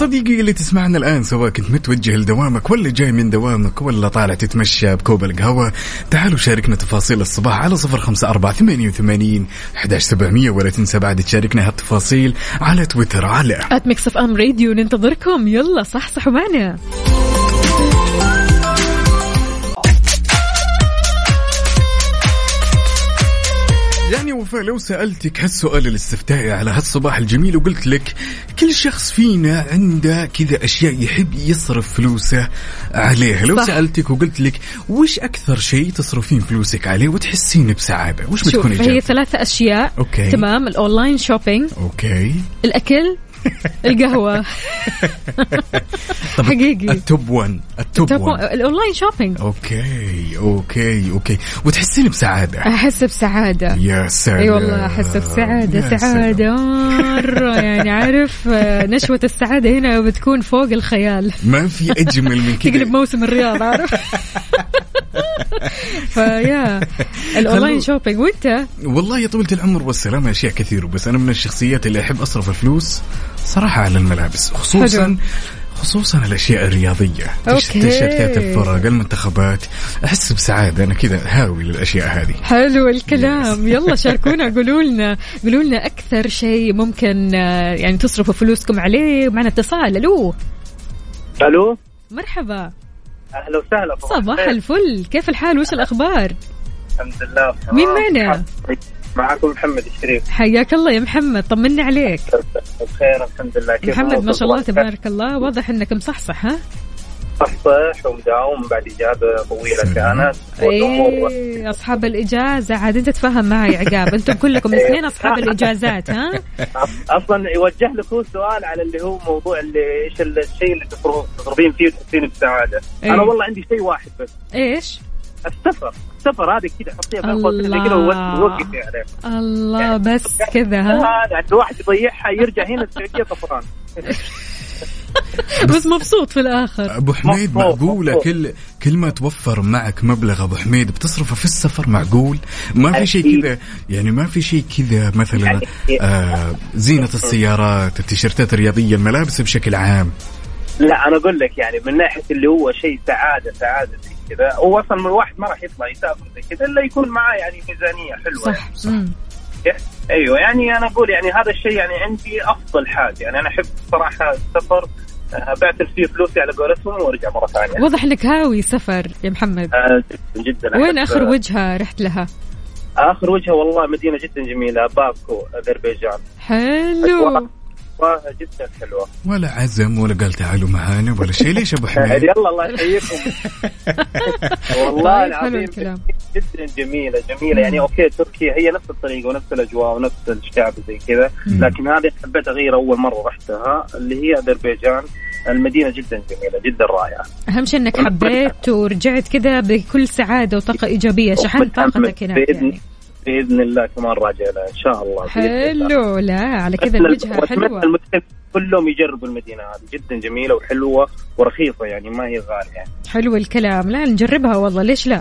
صديقي اللي تسمعنا الآن سواء كنت متوجه لدوامك ولا جاي من دوامك ولا طالع تتمشى بكوب القهوة تعالوا شاركنا تفاصيل الصباح على صفر خمسة أربعة ثمانية وثمانين أحداش سبعمية ولا تنسى بعد تشاركنا هالتفاصيل على تويتر على at Mix FM Radio ننتظركم. يلا صحصح معنا. وفاء لو سألتك هالسؤال الاستفتائي على هالصباح الجميل وقلت لك كل شخص فينا عنده كذا أشياء يحب يصرف فلوسه عليها. لو صح. سألتك وقلت لك وش أكثر شيء تصرفين فلوسك عليه وتحسين بسعادة؟ وش بتكون هي إجابة ثلاثة أشياء. Okay. تمام ال online shopping. Okay. الأكل. <laughs> القهوة. <laughs> طب حقيقي. ال top 1 ال top top 1 الأونلاين شوبينج. أوكي أوكي أوكي. وتحسين بسعادة. أحس بسعادة. يا سلام. أي والله أحس بسعادة. سعادة مرة. يعني عارف آه، نشوة السعادة هنا بتكون فوق الخيال. ما في أجمل من كذا تقلب موسم الرياض عارف؟ <laughs> فيا. <laughs> الأونلاين شوبينج وإنت؟ والله يا طولة العمر والسلامة أشياء كثير بس أنا من الشخصيات اللي أحب أصرف الفلوس صراحة على الملابس خصوصا حلو. خصوصا الأشياء الرياضية. تيشيرتات الفرق المنتخبات أحس بسعادة أنا كذا هاوي للأشياء هذه. حلو الكلام. يلا <laughs> شاركونا قولوا لنا قولوا لنا أكثر شيء ممكن آه، يعني تصرفوا فلوسكم عليه معنا اتصال. ألو. ألو؟ مرحبا. أهلا وسهلا. صباح الفل. كيف الحال؟ وش الأخبار؟ الحمد لله. مين معنا؟ معكم محمد الشريف. حياك الله يا محمد. طمنا عليك. بخير الحمد لله. كيف محمد ما؟ شاء الله تبارك الله. واضح إنك مصحصح ها؟ صحصح ومداوم بعد اجازه طويلة كانت. والأمور إيه أصحاب الإجازة. عاد أنت تفهم معي عقاب. أنتم كلكم الاثنين أصحاب الإجازات ها؟ <laughs> أصلا يوجه لك هو سؤال على اللي هو موضوع اللي إيش الشيء اللي تصرفين فيه وتحسين بسعاده إيه. أنا والله عندي شيء واحد بس. إيش؟ السفر. السفر هذه كذا حطيها قوسين زي كذا الله. ووقفي عليه الله بس كذا ها؟ يعني الواحد يضيعها يرجع هنا السعودية طفران. <laughs> بس مبسوط في الآخر أبو حميد معقوله. كل كل ما توفر معك مبلغ أبو حميد بتصرفه في السفر معقول ما في شيء. كذا يعني ما في شيء كذا مثلا آه زينة السيارات التيشيرتات الرياضية الملابس بشكل عام لا أنا أقول لك يعني من ناحية اللي هو شيء سعادة سعادة زي كذا هو أصلا الواحد ما راح يطلع يسافر زي كذا إلا يكون معاه يعني ميزانية حلوة صح. يعني. أيوه يعني أنا أقول يعني هذا الشيء يعني عندي أفضل حاجة. يعني أنا أحب صراحة السفر آه، بعتر فيه فلوسي على قولتهم وأرجع مرة ثانية. واضح انك هاوي سفر يا محمد. آه، جدا جدا وين آخر وجهة رحت لها؟ آخر وجهة والله مدينة جدا جميلة باكو أذربيجان. حلو. جدا حلوة. ولا عزم ولا قال تعالوا معانا ولا شيء. ليش أبو حميد؟ <laughs> يلا الله يحييكم. <laughs> والله طيب، العظيم. جدا جميلة جميلة. يعني okay تركيا هي نفس الطريقة ونفس الأجواء ونفس الشعب زي كذا. لكن هذه حبيت أغير أول مرة رحتها اللي هي أذربيجان. المدينة جدا جميلة جدا رائعة. أهم شيء إنك حبيت ورجعت كذا بكل سعادة وطاقة إيجابية شحنت طاقتك هناك باذن يعني. بإذن الله كمان راجع لها إن شاء الله. حلو لا على كذا الوجهة حلوة. كلهم يجربوا المدينة هذه جدا جميلة وحلوة ورخيصة يعني ما هي غالية. يعني. حلو الكلام. لا نجربها والله ليش لا؟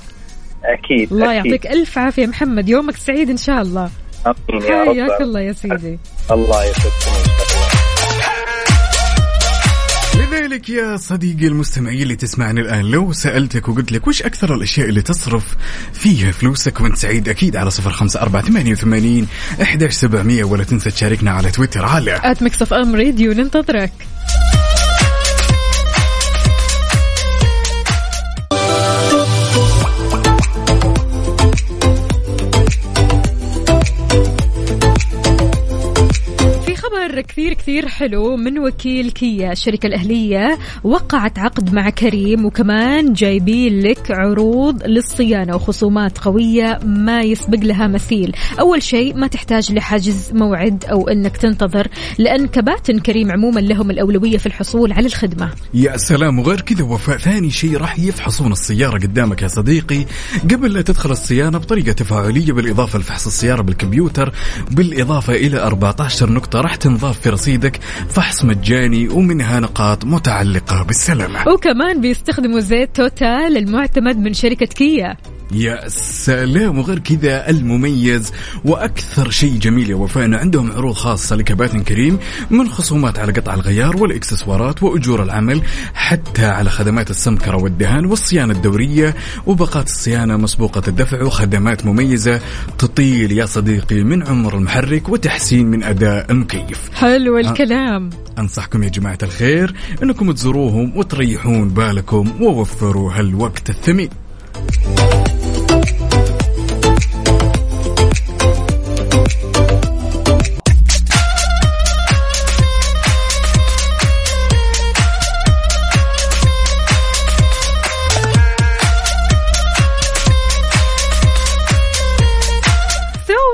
أكيد الله أكيد. يعطيك ألف عافية محمد يومك سعيد إن شاء الله. آمين يا رب. حياك الله يا سيدي. الله يسعدكم. لذلك يا صديقي المستمعين اللي تسمعني الآن. لو سألتك وقلت لك وش أكثر الأشياء اللي تصرف فيها فلوسك وأنت سعيد أكيد على صفر خمسة أربعة ثمانية وثمانين أحداش سبعمية ولا تنسى تشاركنا على تويتر. على at Mix FM Radio ننتظرك. خبر كثير كثير حلو من وكيل كيا الشركة الأهلية وقعت عقد مع كريم وكمان جايبين لك عروض للصيانة وخصومات قوية ما يسبق لها مثيل. أول شيء ما تحتاج لحجز موعد أو أنك تنتظر لأن كباتن كريم عموما لهم الأولوية في الحصول على الخدمة. يا سلام وغير كذا وفاء ثاني شيء راح يفحصون السيارة قدامك يا صديقي. قبل لا تدخل الصيانة بطريقة تفاعلية بالإضافة لفحص السيارة بالكمبيوتر بالإضافة إلى 14 نقطة راح تنضاف في رصيدك فحص مجاني ومنها نقاط متعلقة بالسلامة. وكمان بيستخدموا زيت توتال المعتمد من شركة كيا. يا سلام وغير كذا المميز وأكثر شيء جميل يا وفاء عندهم عروض خاصة لكباتن كريم من خصومات على قطع الغيار والإكسسوارات وأجور العمل حتى على خدمات السمكرة والدهان والصيانة الدورية وباقات الصيانة مسبوقة الدفع وخدمات مميزة تطيل يا صديقي من عمر المحرك وتحسين من أداء المكيف. حلو الكلام أنصحكم يا جماعة الخير إنكم تزوروهم وتريحون بالكم ووفروا هالوقت الثمين.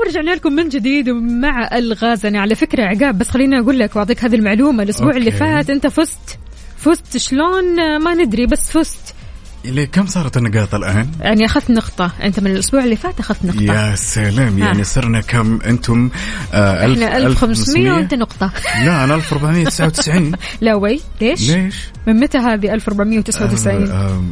رجعنا لكم من جديد مع ألغازنا على فكرة عقاب بس خليني أقول لك وأعطيك هذه المعلومة. الأسبوع أوكي. اللي فات أنت فزت. فزت شلون؟ ما ندري بس فزت. كم صارت النقاط الآن؟ يعني أخذت نقطة. أنت من الأسبوع اللي فات أخذت نقطة. يا سلام. يعني. صرنا كم؟ أنتم آه ألف- إحنا 1500 وأنت نقطة. لا أنا 1499 <laughs> لا وي. ليش؟ ليش؟ من متى هذه 1499 آه آه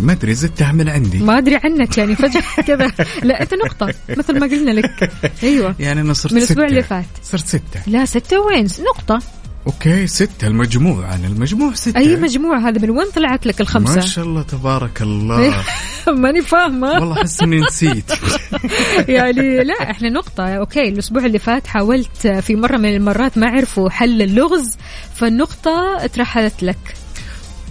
ما أدري زدتها من عندي. ما أدري عنك يعني فجأة <laughs> كذا. لا أنت نقطة مثل ما قلنا لك. أيوه. <laughs> يعني أنا صرت من الأسبوع ستة. اللي فات. صرت ستة. لا ستة وين؟ نقطة. okay ستة المجموع أنا المجموع ستة. أي مجموعة هذا؟ من وين طلعت لك ما الخمسة شاء الله تبارك الله. <laughs> ماني فاهمة. والله أحس إني نسيت. <laughs> يعني لا إحنا نقطة. okay الأسبوع اللي فات حاولت في مرة من المرات ما عرفوا حل اللغز فالنقطة اترحلت لك.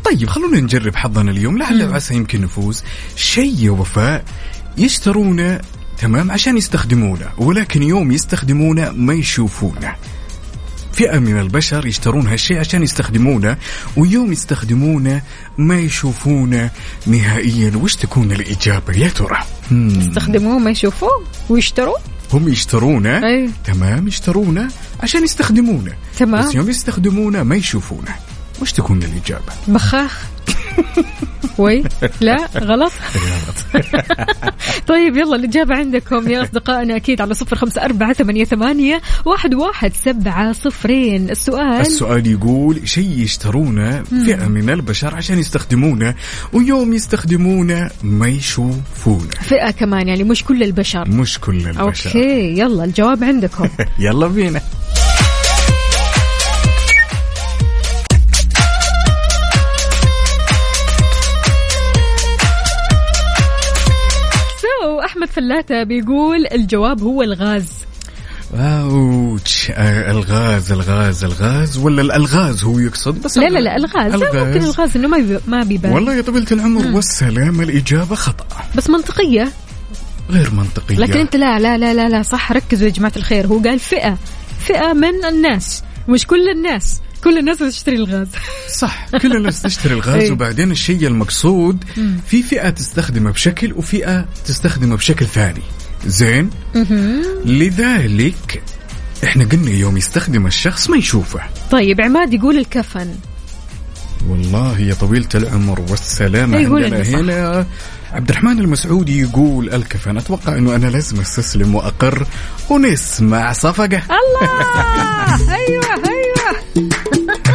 طيب خلونا نجرب حظنا اليوم. لعل وعسى يمكن نفوز. شيء يا وفاء يشترونه تمام عشان يستخدمونه ولكن يوم يستخدمونه ما يشوفونه. فئة من البشر يشترون هالشيء عشان يستخدمونه ويوم يستخدمونه ما يشوفونه نهائيا وش تكون الإجابة يا ترى. يستخدموه ما يشوفوه ويشتروه هم يشترونه أي. تمام يشترونه عشان يستخدمونه تمام. بس يوم يستخدمونه ما يشوفونه وش تكون الإجابة. بخاخ. وي. لا غلط. <laughs> <laughs> طيب يلا الإجابة عندكم يا أصدقائنا أكيد على صفر خمسة أربعة ثمانية, ثمانية واحد, واحد سبعة صفرين. السؤال السؤال يقول شيء يشترونه فئة من البشر عشان يستخدمونه ويوم يستخدمونه ما يشوفونه. فئة كمان يعني مش كل البشر. مش كل البشر. أوكي يلا الجواب عندكم. <laughs> يلا بينا. فلاتة بيقول الجواب هو الغاز. اوتش الغاز الغاز الغاز ولا الألغاز هو يقصد؟ بس لا لا لا الغاز, لا ممكن الغاز. إنه ما ما بيبان. والله يا طويلة العمر والسلام الإجابة خطأ. بس منطقية. غير منطقية. لكن أنت لا لا لا لا لا صح ركزوا يا جماعة الخير. هو قال فئة فئة من الناس مش كل الناس. كل الناس تشتري الغاز. صح كل الناس تشتري <laughs> الغاز إيه. وبعدين الشيء المقصود في فئة تستخدمه بشكل وفئة تستخدمه بشكل ثاني. زين؟ لذلك إحنا قلنا يوم يستخدم الشخص ما يشوفه. طيب عماد يقول الكفن. والله يا طويلة العمر والسلامة إيه، عندنا. هنا. عبد الرحمن المسعودي يقول الكفن أتوقع إنه أنا لازم أستسلم وأقر ونسمع صفقة. الله! <laughs> أيوه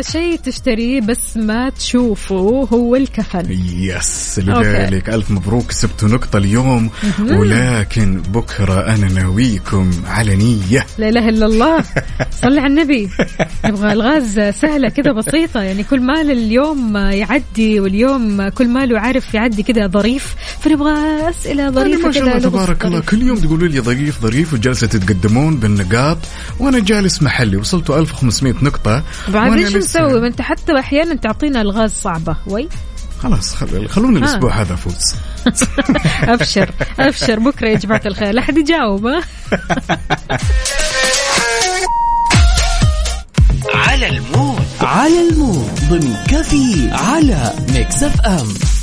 شيء تشتريه بس ما تشوفه هو الكفن يس لذلك ألف مبروك كسبتوا نقطة اليوم. ولكن بكرة أنا ناويكم على نية. لا إله إلا الله. <laughs> صلي على النبي. نبغى الغاز سهلة كذا بسيطة يعني كل ما اليوم يعدي واليوم كل ما له عارف يعدي كذا ظريف. فنبغى أسئلة يعني ظريفة ما شاء كذا الله تبارك الله. كل يوم تقولوا لي ظريف ظريف وجالسة تتقدمون بالنقاط. وأنا جالس محلي وصلتوا 1500 نقطة. بعد إيش نسوي ما انت حتى أحيانا تعطينا ألغاز صعبة. وي؟ خلاص خل... خلونا الأسبوع هذا أفوز <laughs> أبشر أبشر. بكرة يا جماعة الخير. لا حد يجاوب ها؟ على المود. على المود. ضمن coffee على Mix FM.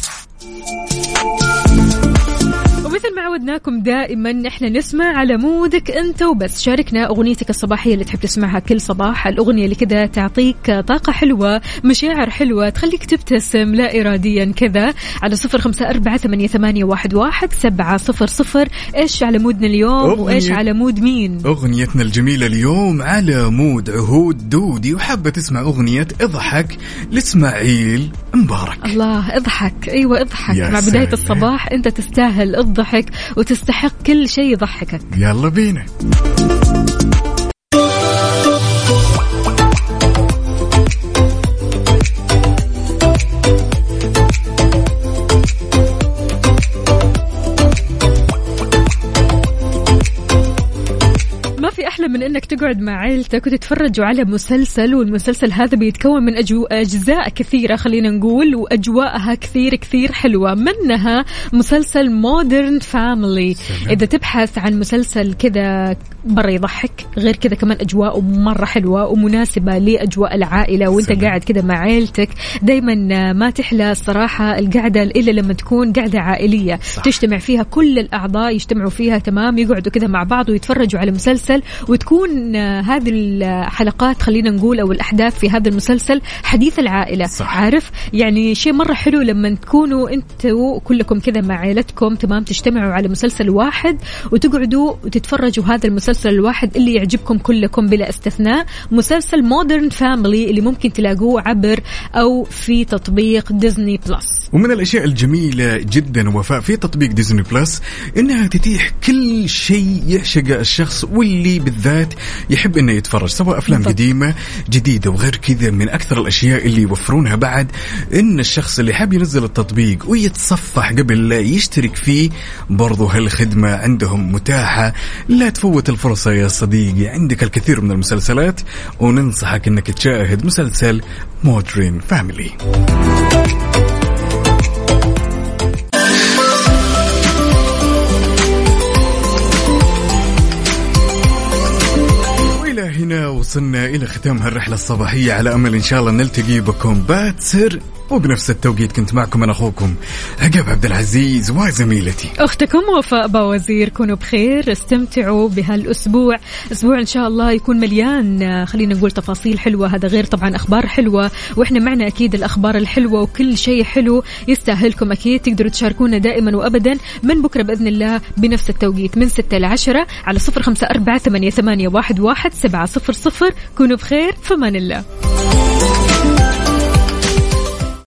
ومثل ما عودناكم دائما إحنا نسمع على مودك أنت وبس. شاركنا أغنيتك الصباحية اللي تحب تسمعها كل صباح. الأغنية اللي كذا تعطيك طاقة حلوة مشاعر حلوة تخليك تبتسم لا اراديا كذا. على صفر خمسة أربعة ثمانيه, ثمانية واحد, واحد سبعة صفر صفر. إيش على مودنا اليوم أغنية- وايش على مود مين؟ أغنيتنا الجميلة اليوم على مود عهود دودي. وحابة تسمع أغنية اضحك لإسماعيل مبارك. الله اضحك. أيوه اضحك. مع بداية. الصباح أنت تستاهل الضحك. وتستحق كل شيء يضحكك. يلا بينا. من إنك تقعد مع عيلتك وتتفرجوا على مسلسل والمسلسل هذا بيتكون من أجو... أجزاء كثيرة خلينا نقول وأجواءها كثير كثير حلوة. منها مسلسل مودرن فاميلي إذا تبحث عن مسلسل كذا مره يضحك غير كذا كمان أجواءه مرة حلوة ومناسبة لأجواء العائلة وأنت سلام. قاعد كذا مع عيلتك دائما ما تحلى الصراحة القعدة إلا لما تكون قعدة عائلية صح. تجتمع فيها كل الأعضاء يجتمعوا فيها تمام يقعدوا كذا مع بعض ويتفرجوا على مسلسل وتكون آه، هذه الحلقات خلينا نقول أو الأحداث في هذا المسلسل حديث العائلة صح. عارف يعني شيء مرة حلو لما تكونوا أنتوا كلكم كذا مع عائلتكم تمام تجتمعوا على مسلسل واحد وتقعدوا وتتفرجوا هذا المسلسل الواحد اللي يعجبكم كلكم بلا استثناء مسلسل Modern Family اللي ممكن تلاقوه عبر أو في تطبيق Disney Plus ومن الأشياء الجميلة جدا وفاء في تطبيق ديزني بلس إنها تتيح كل شيء يعشقه الشخص واللي بالذات يحب إنه يتفرج سواء أفلام بالضبط. قديمة جديدة وغير كذا من أكثر الأشياء اللي يوفرونها بعد إن الشخص اللي حاب ينزل التطبيق ويتصفح قبل لا يشترك فيه برضو هالخدمة عندهم متاحة لا تفوت الفرصه يا صديقي عندك الكثير من المسلسلات وننصحك إنك تشاهد مسلسل مودرن فاميلي هنا وصلنا إلى ختام هالرحلة الصباحية. على أمل إن شاء الله نلتقي بكم. باتسر وبنفس التوقيت كنت معكم أنا أخوكم عقاب عبد العزيز وزميلتي. أختكم وفاء باوزير كونوا بخير استمتعوا بهالأسبوع. أسبوع إن شاء الله يكون مليان آه، خلينا نقول تفاصيل حلوة. هذا غير طبعا أخبار حلوة وإحنا معنا أكيد الأخبار الحلوة وكل شيء حلو يستاهلكم أكيد. تقدروا تشاركونا دائما وابدا من بكرة بإذن الله بنفس التوقيت من 6 ل 10 على 054 88 واحد كونوا بخير فمان الله.